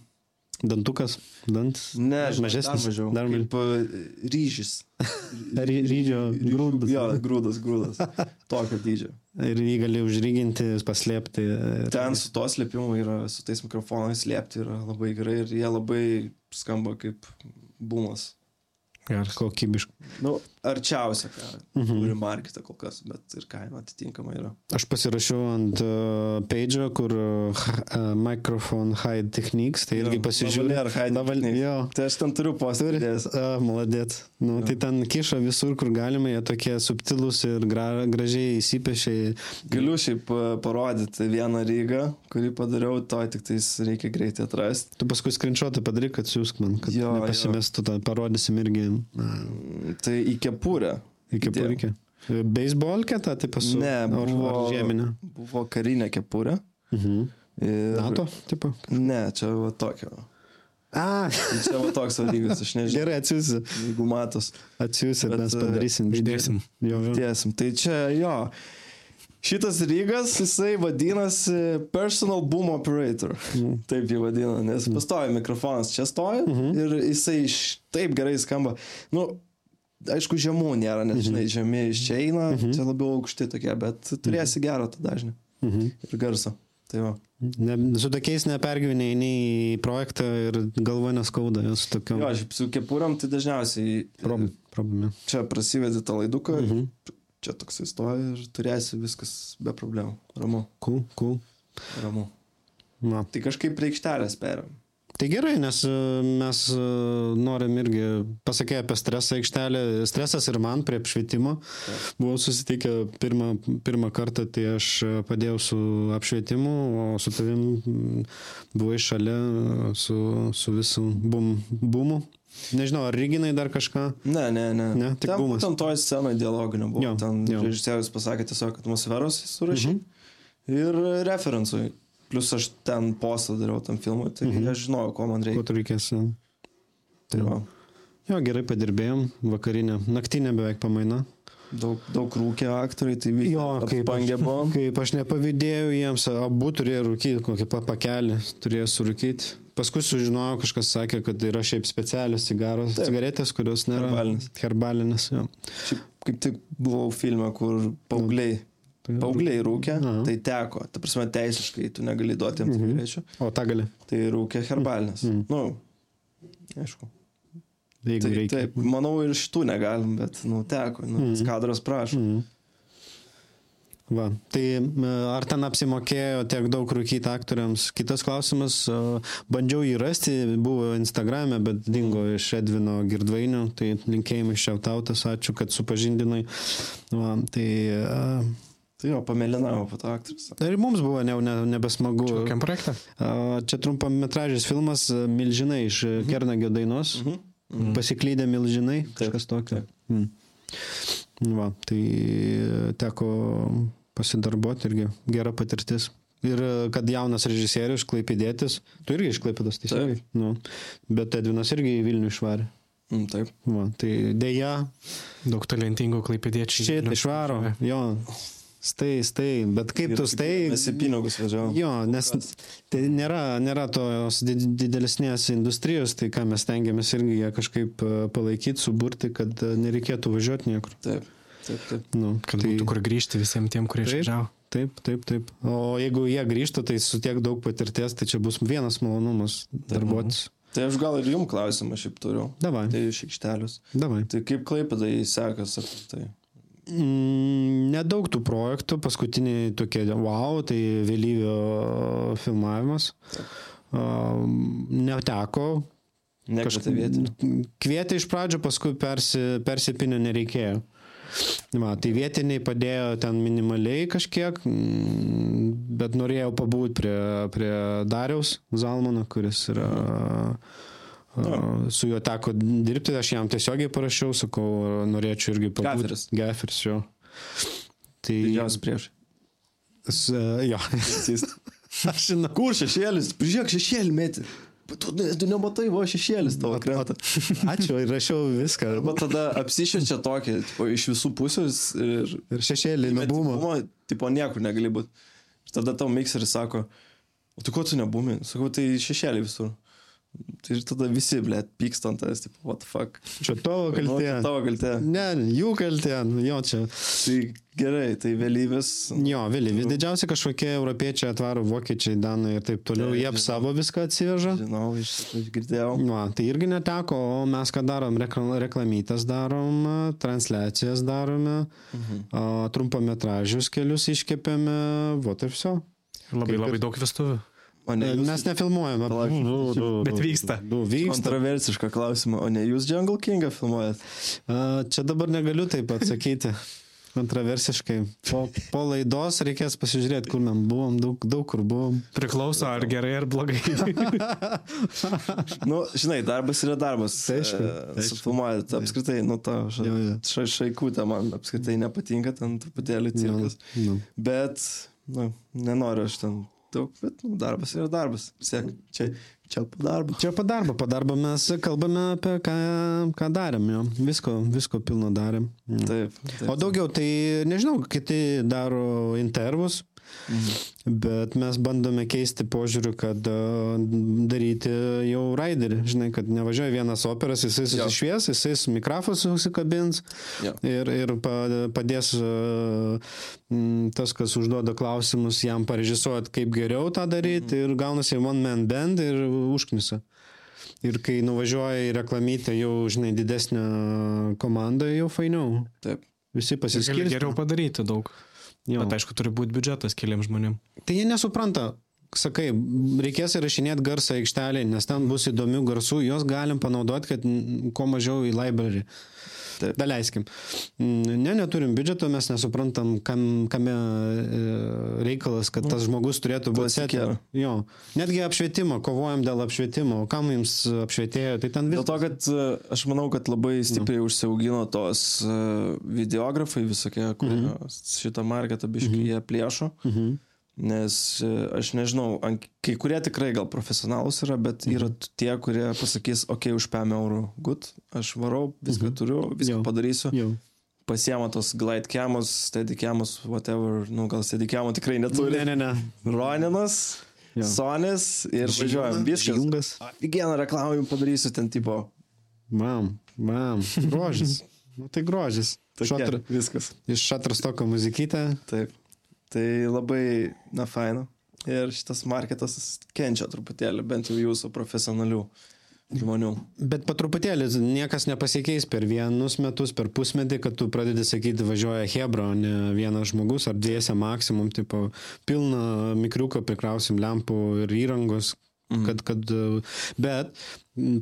Dantukas, dant. ne, mažesnis. Dar mažiau. Dar kaip uh, ryžys. Ry, rydžio grūdas. Jo, grūdas, grūdas. Tokio dydžio. Ir jį gali užryginti, paslėpti. Ten su to slėpimu yra, su tais mikrofonais slėpti yra labai gerai ir jie labai skamba kaip bumas. Geras. Kokybiškai. Nu, arčiausia, ką Mhm. turi marketą kol kas, bet ir kaina atitinkama yra. Aš pasirašiau ant uh, page'o, kur uh, microphone hide techniques, tai irgi Jo, pasižiūrėjau. lavalier hide techniques. Jo. Tai aš ten turiu posėdės. A, maladėt. Nu, tai ten kiša visur, kur galima, jie tokie subtilūs ir gra, gražiai įsipešiai. Galiu šiaip e, parodyti vieną rygą, kurį padariau, to tik tais reikia greitai atrasti. Tu paskui skrinčiuotą padaryk, kad siūsk man, kad Jo, jo. nepasimestų, tą parodysim irgi. Tai į kepurę. Įdėjau. purikė. Beisbolkę tą taip pasu? Ne, buvo, ar Žieminę. buvo karinė kepurė. Mhm. Ir... NATO, tipo. Ne, čia va tokio. A, Tai Čia va toks lygas, aš nežinau. gerai, atsiųsi. Jeigu matos. Atsiųsi, Bet, mes e, padarysim. jo. Tiesim. Tai čia jo. Šitas rygas, jisai vadinasi Personal Boom Operator. Taip jį vadina, nes pastovi mikrofonas čia stovi ir jisai taip gerai skamba. Nu, aišku, žemų nėra, nes žinai, žemė iš čia eina, čia labiau aukšti tokie, bet turėsi gerą tą dažnį Mhm. ir garsą. Tai va. Ne, su tokiais nepergyveniai nei į projektą ir galva neskauda, jos tokiom. Jo, šiaip su kepuriam tai dažniausiai Prob, problema. čia prasidedi tą laiduką, Mhm. Čia toksai stovi ir turėsi viskas be problemų. Ramu, Cool, cool. ramu. Na. Tai kažkaip reikštelės periam. Tai gerai, nes e, mes e, norim irgi pasakė apie stresą aikštelę. Stresas ir man prie apšvietimo. Buvau susitikę pirmą, pirmą kartą, tai aš e, padėjau su apšvietimu, o su tavim buvai šalia su, su visų bum, bumu. Nežinau, ar ryginai dar kažką. Ne, ne, ne. Ne, tik ten, bumas. Ten toj scenoje dialoginio buvo. Jo, ten jo. režisierius pasakė tiesiog atmosferos surašy mhm. ir referencui. Plus aš ten postą dariau tam filmui, tai mhm. aš žinojau, ko man Ko reikia. tu reikės? Tai va. Jo, gerai padirbėjom. Vakarinė, naktinė beveik pamaina. Daug, daug rūkė aktoriai, tai visi Jo, kaip buvo. Kaip aš nepavydėjau jiems, abu turėjo rūkyti, kokį pa- pakelį turėjo surūkyti. Paskui sužinojau, kažkas sakė, kad yra šiaip specialios cigaros, Taip. cigaretės, kurios nėra Herbalinės. herbalinės. Jo. Šiaip kaip tik buvau filme, kur paaugliai, paaugliai rūkė, Aha. tai teko. Ta prasme, teisiškai tu negali duoti jiems Mhm. cigarečių. O tą gali. Tai rūkė herbalinės. Mhm. Nu, aišku. Jeigu Tai, reikia. taip, manau ir šitų negalim, bet, nu, teko. Nu, Mhm. Kadras prašo. Mhm. Va, tai ar ten apsimokėjo tiek daug rūkyti aktoriams? Kitas klausimas, bandžiau jį rasti, buvo Instagram'e, bet dingo iš Edvino Girdvainio, tai linkėjimai šiautautas, ačiū, kad supažindinai. Va, tai, a, Tai jo, pamelinavo po to aktorius. ir mums buvo ne, ne, nebesmagu. Kokiam projekte? A, Čia trumpametražis filmas Milžinai iš mhm. Kernagio dainos. Mhm. Mhm. Pasiklydę milžinai, kažkas tokio. Mm. Va, tai e, teko pasidarbuoti irgi gera patirtis. Ir e, kad jaunas režisierius, klaipėdėtis, tu irgi išklaipėdas tiesiogiai. Nu, bet Edvinas irgi į Vilnių išvarė. Mm, taip. Va, tai dėja, Daug talentingų klaipėdiečių. šitą išvaro. Jo, stai, stai, bet kaip tu stai. Į pinigus važiavom. Jo, nes tai nėra, nėra tos did- didelesnės industrijos, tai ką mes tengiamės irgi ją kažkaip e, palaikyti, suburti, kad e, nereikėtų važiuoti niekur. Taip, taip, taip. Nu, Kad būtų kur grįžti visiems tiem, kurie Taip. išvažiavo. Taip, taip, taip. O jeigu jie grįžta, tai su tiek daug patirties, tai čia bus vienas malonumas darbuotis. Tai aš gal ir jums klausimą šiaip turiu. Davai. Tai iš aikštelius. Davai. Tai kaip klaipėdai sekasi tai? Mm, nedaug tų projektų, paskutiniai tokie, wow, tai vėlyvio filmavimas. Um, neteko. Vietinių. Kvietė iš pradžio, paskui persi, persipinio nereikėjo. Va, tai vietiniai padėjo ten minimaliai kažkiek, mm, bet norėjau pabūti prie, prie Dariaus Zalmano, kuris yra... a, Su juo teko dirbti, aš jam tiesiogiai parašiau, sakau, norėčiau irgi pabūti. Gaferis. Geferis, jo. Tai... Didžiausias prieš. S, jo. Aš žinau. Kur šešėlis? Prižiūrėk šešėlį. Bet Tu, tu nematai, va šešėlis tavo krenta. Ačiū, ir rašiau viską. Arba tada apsišviečia tokį, tipo, iš visų pusės ir... Ir šešėlį tipo, Tipo, niekur negali būti. Ir tada tau mikseris sako, o tu ko tu nebūmi? Sakau, tai šešėlį visur. Tai ir tada visi, blė, pyksta ant tavęs, tipo, what the fuck. Čia tavo Nu, kaltė. Tavo kaltė. Ne, jų kaltė, nu, jo čia. Tai gerai, tai vėlyvis. Jo, vėlyvis. Didžiausia kažkokie europiečiai atvaro vokiečiai, danai ir taip toliau. Jie savo viską atsiveža. Žinau, iš, iš girdėjau. Va, tai irgi neteko, o mes ką darom, Rekla- reklamytes darom, transliacijas darome, Mhm. a, trumpametražius kelius iškepėme, va taip viso. Labai Kaip labai ir- daug vestuvių. O ne, jūs, Mes nefilmuojame. Palauk. Du, du, Bet du, vyksta. Du, vyksta. kontroversišką klausimą, o ne jūs Jungle Kingą filmuojat? A, Čia dabar negaliu taip atsakyti. Kontroversiškai. Po, po laidos reikės pasižiūrėti, kur mes buvom, daug, daug kur buvom. Priklauso ar gerai ar blogai. Nu, žinai, darbas yra darbas. Tai aišku, E, tai aišku. Sufilmuojat, apskritai, nu, ta ša, ša, šaikutė man apskritai nepatinka, ten truputėlį cirkas. Nu, Bet, nu, nenoriu aš ten daug, bet nu, darbas yra darbas. Siek, čia, čia po darbo. Čia po darbo, po darbo mes kalbame apie ką, ką darėm, jo. Visko, visko pilno darėm. Mm. Taip. taip. O daugiau, tai nežinau, kiti daro intervus, bet mes bandome keisti požiūrių, kad a, daryti jau raiderį. Žinai, kad nevažiuoja vienas operas, jisai susišvies, jisai su mikrofonu susikabins Jo. ir, ir pa- padės a, m, tas, kas užduoda klausimus, jam parežisuoti, kaip geriau tą daryti ir gaunasi one man band ir užknisa. Ir kai nuvažiuoja į reklamytę jau, žinai, didesnę komandą, jau fainiau. Taip. Visi Gali pasiskirsto. geriau padaryti daug. Jo. Bet aišku, turi būti biudžetas keliam žmonėm. Tai jie nesupranta. Sakai, reikės įrašinėti garsą aikštelį, nes ten bus įdomių garsų, juos galim panaudoti, kad kuo mažiau į library. Taip. Daleiskim. Mm, Ne, neturim biudžeto, mes nesuprantam, kam, kame e, reikalas, kad tas žmogus turėtų setę. Jo. Netgi apšvietimo, kovojam dėl apšvietimo, o kam jums apšvietėjo, tai ten Dėl viskas. to, kad e, aš manau, kad labai Nu. stipriai užsiaugino tos e, videografai visokie, kurie Mhm. šitą marketą biškai jie plėšo. Nes e, aš nežinau, kai kurie tikrai gal profesionalus yra, bet Mhm. yra t- tie, kurie pasakys, okei, okay, už 5 eurų, gut, aš varau, viską turiu, viską Jo. padarysiu. Jau. pasiema tos glide camus, steady camus, whatever, nu gal steady camų tikrai neturi. Ne, ne, ne. Roninas, Jo. Sonis ir važiuojam. Viskas. Jungas. Vieną reklamą jums padarysiu ten tipo. Mam, mam, grožis. Nu, tai grožis. Tokia, Šatr, viskas. iš Šatrastoko muzikytę. Taip. Tai labai, na, faina. Ir šitas marketas kenčia truputėlį, bent jau jūsų profesionalių žmonių. Bet po truputėlį niekas nepasikeis per vienus metus, per pusmetį, kad tu pradedi sakyti, važiuoja Hebra, o ne vienas žmogus ar dviese maksimum, tipo, pilną mikriuką prikrausim lempų ir įrangos. Kad, kad, bet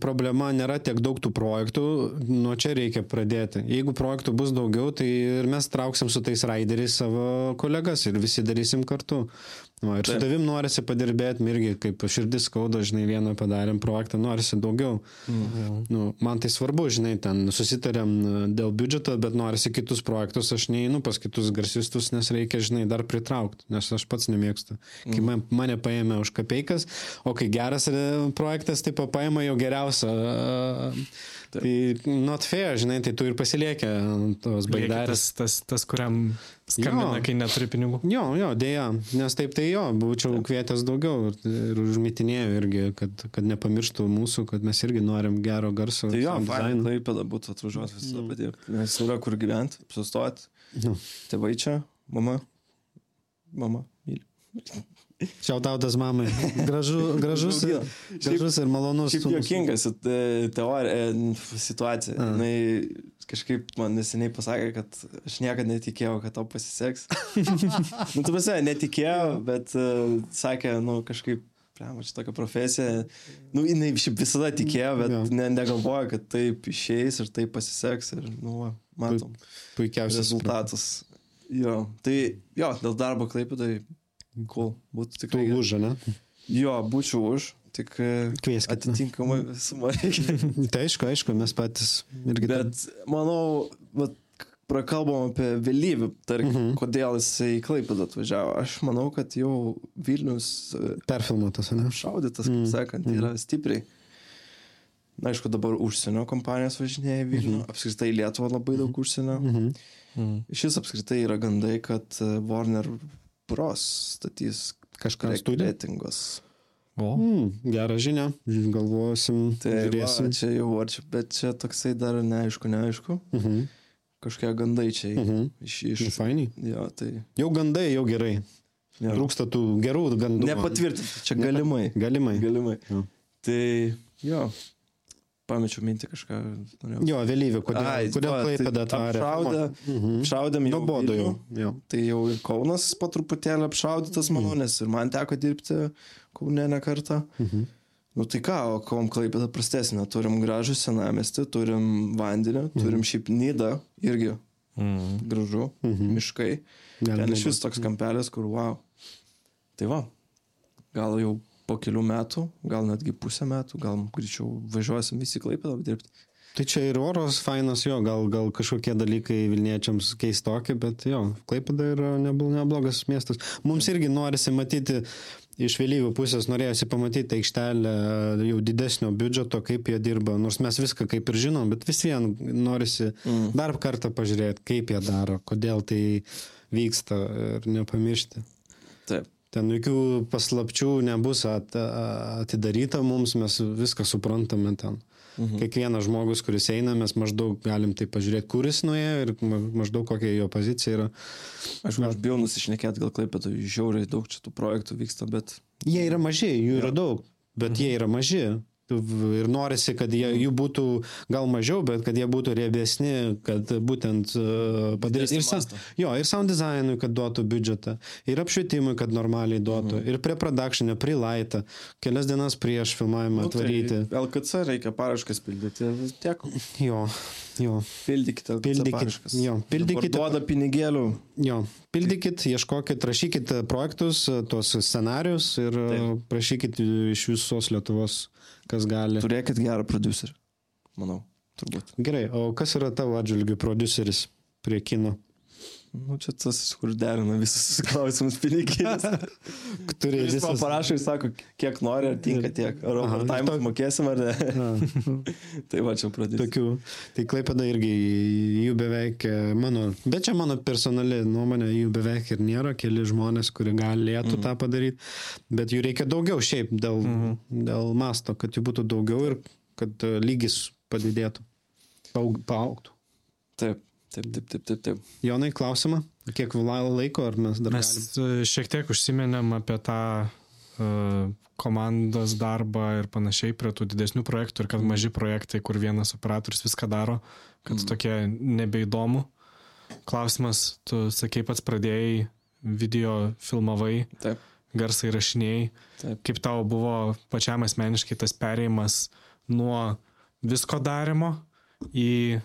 problema nėra tiek daug tų projektų, nuo čia reikia pradėti. Jeigu projektų bus daugiau, tai ir mes trauksim su tais raideriais savo kolegas ir visi darysim kartu. Va, ir su tavim norisi padirbėti, irgi kaip širdis skauda, žinai, vieną padarėm projektą, norisi daugiau. Mhm. Nu, man tai svarbu, žinai, ten susitarėm e, dėl biudžeto, bet norisi kitus projektus, aš neinu pas kitus garsistus, nes reikia, žinai, dar pritraukti, nes aš pats nemėgstu. Kai man, mane paėmė už kapeikas, o kai geras e, projektas, tai paima jau geriausią. e, Tai not fair, žinai, tai tu ir pasiliekia tos baidarės. Tas, tas, tas, kuriam skambina, Jo. kai neturi pinigų. Jo, jo, dėja, nes taip tai jo, būčiau kvietęs daugiau ir, ir užmitinėjau irgi, kad, kad nepamirštų mūsų, kad mes irgi norim gero garso. Tai jo, sound faina, design. Klaipėda būtų atvažiuoti visą padirbti. Nes yra kur gyventi, sustoti. Nu. Tėvai čia, mama. Mama, myli. Šiautautas mamai. Gražu, gražus, Jo. gražus ir malonus. Šiaip sūnus. juokingas e, e, situacija. Jis kažkaip man neseniai pasakė, kad aš niekada netikėjau, kad tau pasiseks. nu, tu pasakė, netikėjau, bet uh, sakė, nu, kažkaip, priemonė, čia tokia profesija. Nu, jinai šiaip visada tikėjo, bet Jo. ne, negalvojo, kad taip išeis ir taip pasiseks. Ir, nu, va, matom. Puikiausias rezultatas. Jo, tai jo, dėl darbo klaipėdai, cool, būtų Tu tikrai. gerai. už, ne? Jo, būčiau už, tik e, Kvieskit. atitinkamai sumą reikia. Tai aišku, aišku, mes patys irgi. Bet manau, vat, prakalbam apie vėlyvį, tarkim, Mhm. kodėl jisai į Klaipėdą atvažiavo. Aš manau, kad jau Vilnius e, Perfilmuotas, ne? šaudytas, kaip Mm. sakant, yra stipriai. Na, aišku, dabar užsienio kompanijos važinėja į Vilnių, apskritai į Lietuvą labai daug užsienio. Mhm. Šis apskritai yra gandai, kad e, Warner Bros. statys Kažką reitingos. O. Mm, gerą žinią, galvosim, Tai va, žiūrėsim. čia jau, ar čia, bet čia toksai dar neaišku, neaišku. Mhm. Kažkokie gandai čia Mhm. iš... iš Nu, Fainiai. jo, tai... Jau gandai, jau gerai. Jo. Trūksta tų gerų gandų. Nepatvirtinti, čia galimai. Galimai. Galimai. Jo. Tai jo, pamečiau mintį kažką. norėjau. Jo, vėlyvį, kodėl, Ai, kodėl va, tai Klaipėda atvarė. apšaudė. Mhm. Šaudėm jau. Nuobodu jau. Jo. Tai jau ir Kaunas po truputėlį apšaudytas, manau, nes ir man teko dirbti Kaune ne kartą. Mhm. Nu tai ką, o kom klaipėda prastesnė. Turim gražų senamestį, turim vandenį, turim šiaip nidą irgi Mm. gražu, Mhm. miškai. Galima Ten iš vis toks kampelis, kur wow. Tai va, gal jau po kelių metų, gal netgi pusę metų, gal greičiau važiuosim visi klaipėdą dirbti. Tai čia ir oros fainas, jo, gal, gal kažkokie dalykai Vilniečiams keistokie, bet jo, Klaipėda yra nebl- neblogas miestas. Mums irgi norisi matyti iš vėlyvių pusės, norėjosi pamatyti aikštelę jau didesnio biudžeto, kaip jie dirba, nors mes viską kaip ir žinom, bet vis vien norisi mm. dar kartą pažiūrėti, kaip jie daro, kodėl tai vyksta ir nepamiršti. Ten jokių paslapčių nebus at, atidaryta mums, mes viską suprantame ten. Mhm. Kiekvienas žmogus, kuris eina, mes maždaug galim tai pažiūrėti, kuris nuėjo ir ma- maždaug kokia jo pozicija yra. Aš, aš bijau nusišnekėti, gal klaipėtų žiauriai daug čia tų projektų vyksta, bet Jie yra maži, jų yra daug, bet jie yra maži. Ir norisi, kad jie, jų būtų gal mažiau, bet kad jie būtų riebesni, kad būtent uh, padaryti ir, sa- jo, ir sound designui, kad duotų biudžetą, ir apšvietimui, kad normaliai duotų, ir prie produkšinio, prie laitą, kelias dienas prieš filmavimą nu, atvaryti. Tai LKC reikia paraškas pildyti. Tiek. Jo, jo. Pildykite. LKC Pildykit, paraškas. jo, pildykite. Duoda pinigėlių. Jo, pildykit, ieškokit, rašykit projektus, tuos scenarius ir Taip. prašykit iš visos Lietuvos, kas gali. Turėkit gerą producerį. Manau, turbūt. Gerai, o kas yra tavo atžvilgių produceris prie kino? Nu, čia tas, kur derina visus klausimus piniginės. Turi Jis visas... parašo ir sako, kiek nori, ar tinka tiek. Ar overtime to- mokėsim ar ne. Tai va, čia pradėsiu. Tokių. Tai klaipėda irgi jų beveik e, mano, bet čia mano personali nuomonė, jų beveik ir nėra, keli žmonės, kurie galėtų mm. tą padaryti, bet jų reikia daugiau šiaip dėl, mm. dėl masto, kad jų būtų daugiau ir kad e, lygis padidėtų, paaugtų. Taip, taip, taip, taip, taip. taip. Jonai, klausimą, kiek la- laiko ar mes dar Mes galim? e, šiek tiek užsiminėm apie tą uh, komandos darbą ir panašiai prie tų didesnių projektų ir kad maži projektai, kur vienas operatorius viską daro, kad mm. tokie nebeįdomu. Klausimas, tu sakei pats pradėjai, video filmavai, Taip. garsai rašiniai. Taip. Kaip tau buvo pačiam asmeniškai tas perėjimas nuo visko darimo į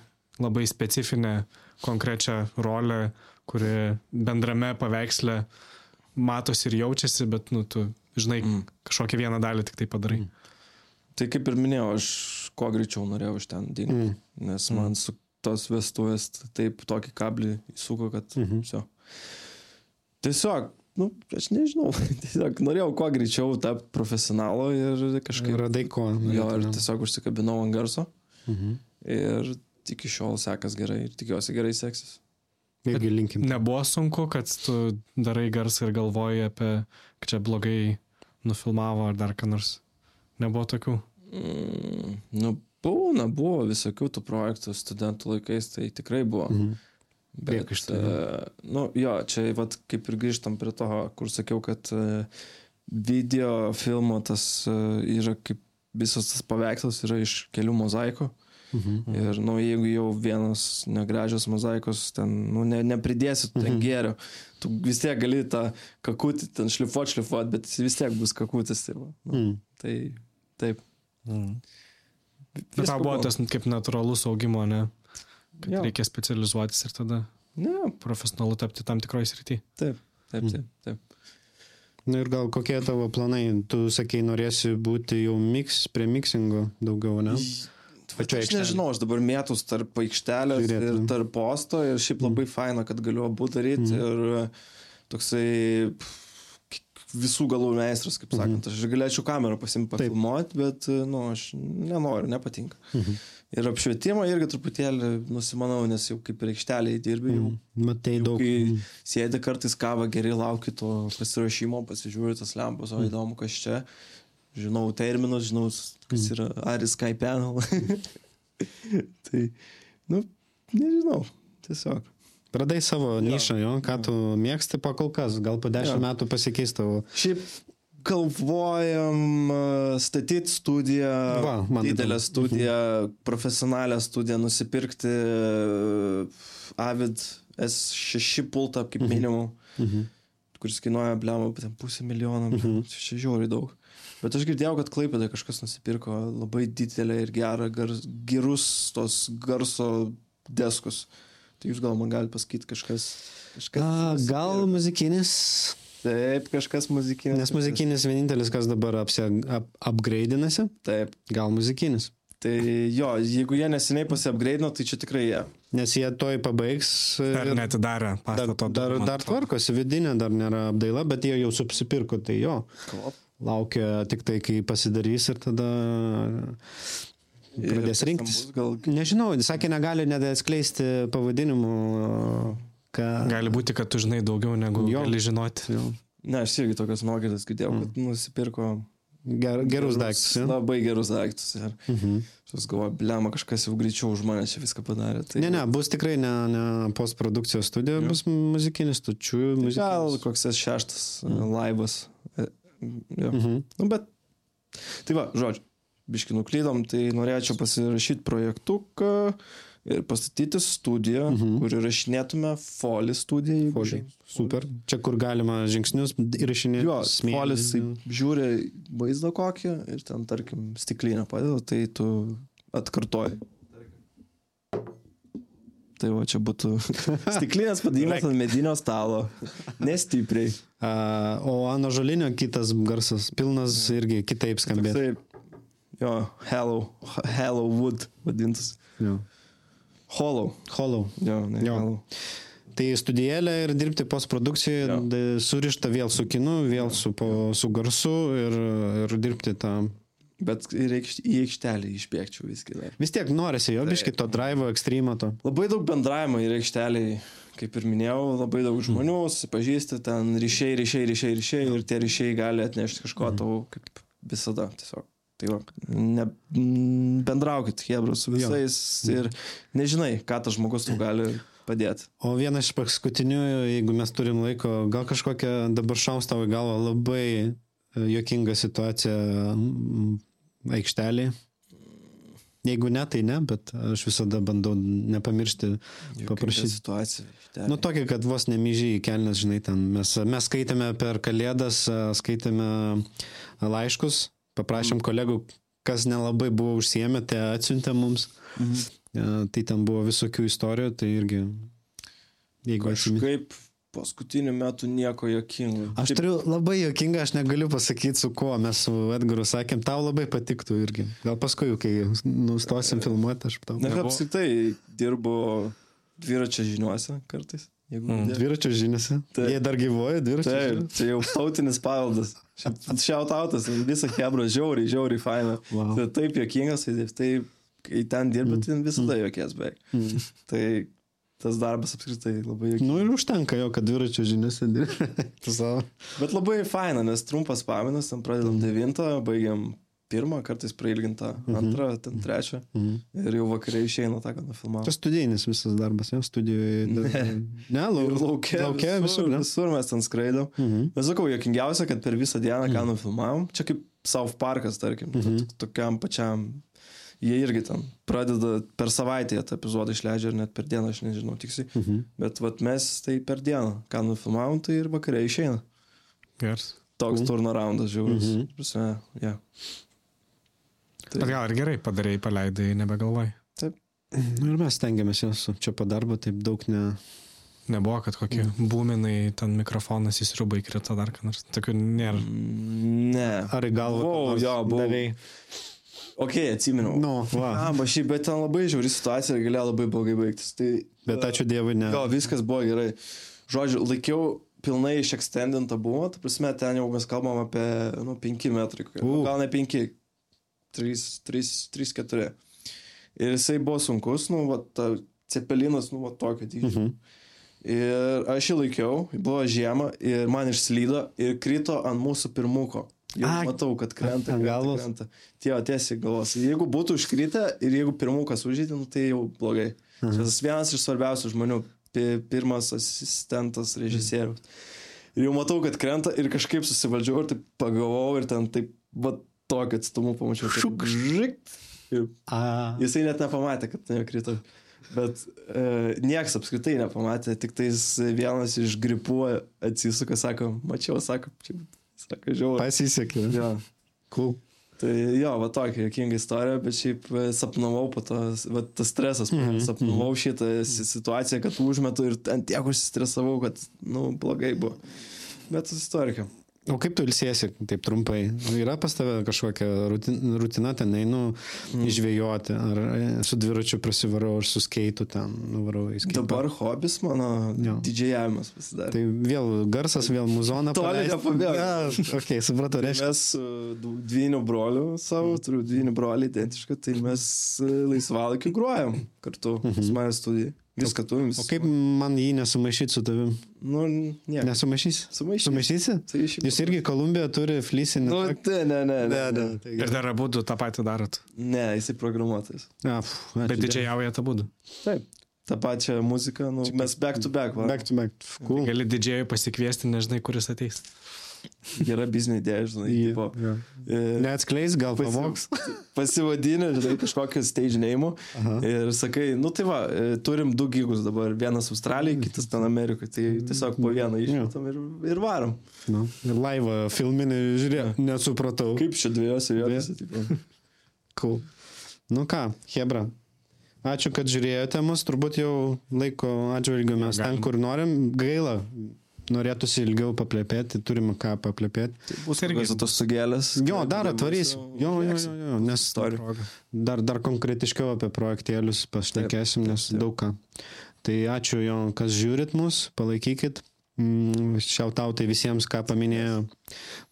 labai specifinę konkrečią rolę, kuri bendrame paveiksle matosi ir jaučiasi, bet, nu, tu žinai, mm. kažkokią vieną dalį tik tai padarai. Mm. Tai kaip ir minėjau, aš kuo greičiau norėjau iš ten dingti, Mm. mm. nes man su tos vestuvės taip tokį kablį įsuko, kad mm -hmm. tiesiog, nu, aš nežinau, tiesiog norėjau kuo greičiau tapti profesionalu ir kažkaip... Radai ko. Jo, ir tiesiog užsikabinau ant garso Mhm. ir iki šiol sekas gerai ir tikiuosi gerai seksis. Irgi linkim. Nebuvo sunku, kad tu darai garsą ir galvoji apie, kad čia blogai nufilmavo ar dar ką nors. Nebuvo tokių. Mm, nu, būna, buvo visokių tų projektų studentų laikais, tai tikrai buvo. Mhm. Bet, Priekaištai, uh, nu, jo, čia vat, kaip ir grįžtam prie to, kur sakiau, kad uh, video filmo tas uh, yra kaip visas tas paveikslas yra iš kelių mozaikų. Mhm. Ir, nu, jeigu jau vienas negražios mozaikos, ten, nu, ne, nepridėsi ten Mhm. gėrio, tu vis tiek gali tą kakutį ten šlifuot, šlifuot, bet vis tiek bus kakutis. Tai, va, nu, Mm. tai taip. Mm. Bet tau buvo tas kaip natūralus augimo, ne? Kad Jo. reikia specializuotis ir tada Ne, profesionalu tapti tam tikroje srityje. taip, taip, Mm. taip. taip. Na ir gal kokie tavo planai? Tu sakei, norėsi būti jau mix, prie mixingo daugiau, ne? Bet aš nežinau, aš dabar mėtus tarp aikštelės Žiūrėt, ir tarp posto ir šiaip labai faina, kad galiu abu daryti Mhm. ir toksai pff, visų galų meistras, kaip sakant. Aš galėčiau kamerą pasimti pafilmuoti, bet, nu, aš nenoriu, nepatinka. Mhm. Ir apšvietimą irgi truputėlį nusimanau, nes jau kaip ir aikštelėje dirbi, jau Matai daug. kai sėdi kartais kavą geri, lauki to pasirašymo, pasižiūri tas lempas, o įdomu, kas čia. Žinau terminus, žinau, kas yra Aris Sky Panel. tai, nu, nežinau, tiesiog. Pradai savo nišą, jo, ką tu mėgsti pakol kas, gal po dešimt Jo. metų pasikeis tavo. Šiaip galvojam statyti studiją, Va, didelę įdomu. studiją, profesionalią studiją, nusipirkti Avid S6 pultą kaip minimum, Mhm. kuris kainuoja, blemo, pusę milijono, Mhm. čia žiauriai daug. Bet aš girdėjau, kad Klaipėdai kažkas nusipirko labai didelę ir gerą, gar, gerus tos garso deskus. Tai jūs gal man galite pasakyti kažkas. kažkas A, gal muzikinis, Taip, kažkas muzikinis. nes muzikinis vienintelis, kas dabar apsi, ap, upgraidinasi, Taip. gal muzikinis. Tai jo, jeigu jie neseniai pasiapgraidino, tai čia tikrai jie. Nes jie toj pabaigs. Ar netidarė Dar, pastato? dar, dar atrodo. tvarkosi, vidinė dar nėra apdaila, bet jie jau susipirko, tai jo. Laukia tik tai, kai pasidarys ir tada pradės rinktis. Gal... Nežinau, sakė, negali net atskleisti pavadinimų. Ką... Gali būti, kad tu žinai daugiau negu Jo. gali žinoti. Jo. Ne, aš irgi tokias nuogirdas girdėjau, kad nusipirko Ger, gerus daiktus. jo. Labai gerus daiktus. Ir Mhm. aš galvoju, blema, kažkas jau greičiau už mane čia viską padarė. Tai Ne, ne, bus tikrai ne, ne postprodukcijos studija, Jo. bus muzikinis tučių. Tai gal muzikinis. koks tas šeštas mm. laivas. Jo. Mhm. Nu, bet. Tai va, žodžiu, biški nuklydom, tai norėčiau pasirašyti projektuką ir pastatyti studiją, Mhm. kur įrašinėtume folį studiją. Folį. Super. Čia kur galima žingsnius įrašinėti. Jo, smėlis, žiūri vaizdą kokį ir ten, tarkim, stiklinę padeda, tai tu atkartoji. Tai va, čia būtų stiklinės padėjimas ant medinio stalo. Nestipriai. A, o Ano Žalinio kitas garsas, pilnas irgi kitaip skambėtų. Taip. Jo, Hello, Hello Wood vadintas. Jo. Hollow. Hollow. Jo, ne Jo. Hello. Tai studijėlė ir dirbti postprodukcijoje, surišta vėl su kinu, vėl su, po, su garsu ir, ir dirbti tą. Bet ir aikšt- į aikštelę išbėgčiau viską dar. Vis tiek norisi jo biški to drivo, ekstremo to. Labai daug bendravimo ir aikšteliai, kaip ir minėjau, labai daug žmonių, susipažįsti, ten ryšiai, ryšiai, ryšiai, ryšiai ir tie ryšiai gali atnešti kažko tau, kaip visada, tiesiog. Tai va, ne, bendraukit, Hebra, su visais ir nežinai, ką tas žmogus tau gali padėti. O viena iš paskutinių, jeigu mes turim laiko, gal kažkokia dabar šaus tavo į galvą labai e, juokinga situacija mm, aikštelėje. Jeigu ne, tai ne, bet aš visada bandau nepamiršti, paprašyti. situacija. Nu, tokia, kad vos nemyžiai kelnes, žinai, ten mes, mes skaitėme per kalėdas, skaitėme laiškus, paprašėm kolegų, kas nelabai buvo užsiemę, tai atsiuntė mums. Mhm. Tai ten buvo visokių istorijų, tai irgi, jeigu. Kažkaip paskutiniu metu nieko jokingo. Aš turiu labai jokingą, aš negaliu pasakyti su kuo, mes su Edgaru sakėm, tau labai patiktų irgi. Gal paskui, kai nustosim filmuoti, aš tau. Ne, apskritai dirbu dviračio žiniuose kartais. Mm. Dviračio žiniuose. Taip. Jie dar gyvoja, dviračio Taip, žiniuose. čia jau tautinis paveldas. Šiautautas, visą Hebra, žiauriai, žiauriai faina. Wow. Tai taip jokingas, tai, tai kai ten dirbi, tai visada jokies beveik. Mm. Tai tas darbas apskritai labai jokingas. Nu ir užtenka jo, kad dviračio žiniuose savo. Bet labai faina, nes trumpas paminas, ten pradedam devintą, baigiam pirmą, kartais prailgintą antrą, ten trečią. Ir jau vakare išeina tą, ką nufilmavome. Čia studijinis visas darbas, jau studijoje. Ne. Ne, lau, laukia, laukia visur, ne? visur mes ten skraidom. Mhm. Bet sakau, jokingiausia, kad per visą dieną, ką nufilmavom, čia kaip South Parkas, tarkim, Mhm. tok- tokiam pačiam, jie irgi ten pradeda per savaitę tą epizodą išleidžia ir net per dieną, aš nežinau tiksliai. Mhm. Bet vat mes tai per dieną, ką nufilmavom, tai ir vakare išeina. Geras. Toks turnaroundas žiaurus. Mhm. Prasme, yeah. Bet gal ir gerai padarėjai, paleidai, nebegalvoj. Nu ir mes stengiamės jos čia po darbo taip daug ne... Nebuvo, kad kokie mm. būminai, ten mikrofonas įsirūbai krito dar ką nors. Tokių nėra. Ne. Ar į galvą? Nors jo, buvau. davei? Ok, atsiminiau. Nu, va. A, ba šiaip, bet ten labai žiauri situacija ir galėjo labai blogai baigtis. Tai, Bet ačiū Dievui, ne. Jo, viskas buvo gerai. Žodžiu, laikiau pilnai išekstendintą buvo, ta prasme, ten jau mes kalbam apie, nu, 5 metrai. kokie. Nu, gal ne 5, 3, 3, 3, 4. Ir jisai buvo sunkus, nu, va, ta cepelinas, nu, va, tokio dydžio. Mhm. Ir aš jį laikiau, buvo žiema ir man išslydo ir krito ant mūsų pirmuko. Jau A, matau, kad krenta. ant galvos? krenta. Tie tiesiai galvos. Jeigu būtų užkritę ir jeigu pirmukas užžydė, nu, tai jau blogai. Mhm. Čia vienas iš svarbiausių žmonių, pi- pirmas asistentas režisierius. Ir jau matau, kad krenta ir kažkaip susivaldžiau ir taip pagavau ir ten taip, va, tokį atstumą pamačiau. Šuk. žik. Jisai net nepamatė, kad ten jau krito. Bet e, nieks apskritai nepamatė, tik tais vienas iš gripų atsisuka, sako, mačiau, sako, čia, sako, žiauriai. pasisekė. Jo. Cool. Tai jo, va tokia jokinga istorija, bet šiaip e, sapnavau po to, va tas stresas, mm -hmm. sapnavau šitą si- situaciją, kad užmetu ir ant tiek užsistresavau, kad, nu, blogai buvo. Bet istorija. O kaip tu ilsiesi, taip trumpai? Yra pas tave kažkokia rutin, rutina ten einu mm. išvėjoti, ar e, su dviračiu prasivarau, ar su skeitu ten nuvarau į skeitą. Dabar hobis mano Jo. didžiavimas pasidarė. Tai vėl garsas, vėl muzona. Toli paleist. nepabėgo. Ok, supratau, Tai reiškia. mes su du- dvyniu broliu savo, turiu dvynių brolį identišką, tai mes e, laisvalaikiu grojam kartu, pas mane studijai. Viską turim. O kaip man jį nesumaišyti su tavim? Nu, ne. Nesumaišysi? Sumaišysi. Sumaišysi? Šiaip- Jūs irgi Kolumbija turi flysinį. Nu, tai ne, ne, ne. ne, ne. Tai Ir dar abu tą patį darot. Ne, jisai programuotojas. Ja, pf, ačiū Bet jaujate abu. Taip. Ta pačia muzika, nu, mes back to back. Va. Back to back. Cool. Gali didžiai pasikviesti, nežinai, kuris ateis. Gera biznė idėja, žinai. Jo, tipo, e, Neatskleis, gal pasi- pavoks. Pasivadinę, žinai, kažkokią stage name ir sakai, nu tai va, e, turim du gigus dabar, vienas Australijai, kitas ten Amerikai, tai tiesiog po vieną išmetam ir, ir varom. Nu, ir laivą filminį žiūrėjau, nesupratau. Kaip čia dviejose vietose, tipo. Cool. Nu ką, Hebra. Ačiū, kad žiūrėjote mus, turbūt jau laiko atžvilgiu mes ten, kur norim. Gaila, norėtųsi ilgiau paplėpėti, turim ką paplėpėti. Tai bus irgi tos sugėlės. Jo, dar atvarysim. Jo, jo, jo, jo, nes dar, dar konkretiškiau apie projektėlius pašnekėsim, nes daug ką. Tai ačiū jo, kas žiūrit mus, palaikykit. Mm, Šiautautai visiems, ką paminėjo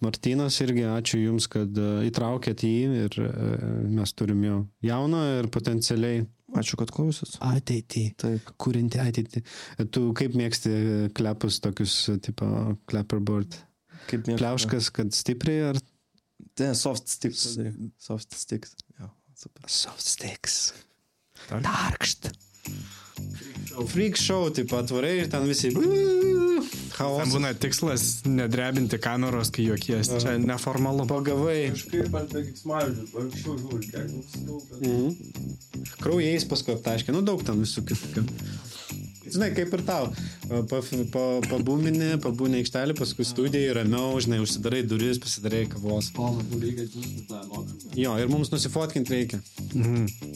Martinas irgi, ačiū Jums, kad e, įtraukėt jį ir e, mes turim jo jauną ir potencialiai Ačiū, kad klausėt. ateitį, Taip. kūrinti ateitį. Tu kaip mėgsti klepus tokius, tipo, clapperboard? Kaip mėgstu. Pliauškas, kad stipriai ar Ne, soft sticks. Soft sticks. Jo, super. soft sticks? Darkšt. Freak show, taip atvarai ir ten visi. Ten Chaosas. būna tikslas nedrebinti kameros, kai juokies. Čia neformalu. Pagavai. Kažkaip ant veiksmažodžių, anksčiau žiūri, kiek mums Kraujais paskui aptaškė, nu daug ten visų kitų. Žinai, kaip ir tau. Pa, pa, pabūmini, pabūni aikštelį, paskui studijai, ramiau, žinai, užsidarai duris, pasidarai kavos. Jo, ir mums nusifotkinti reikia. Mhm.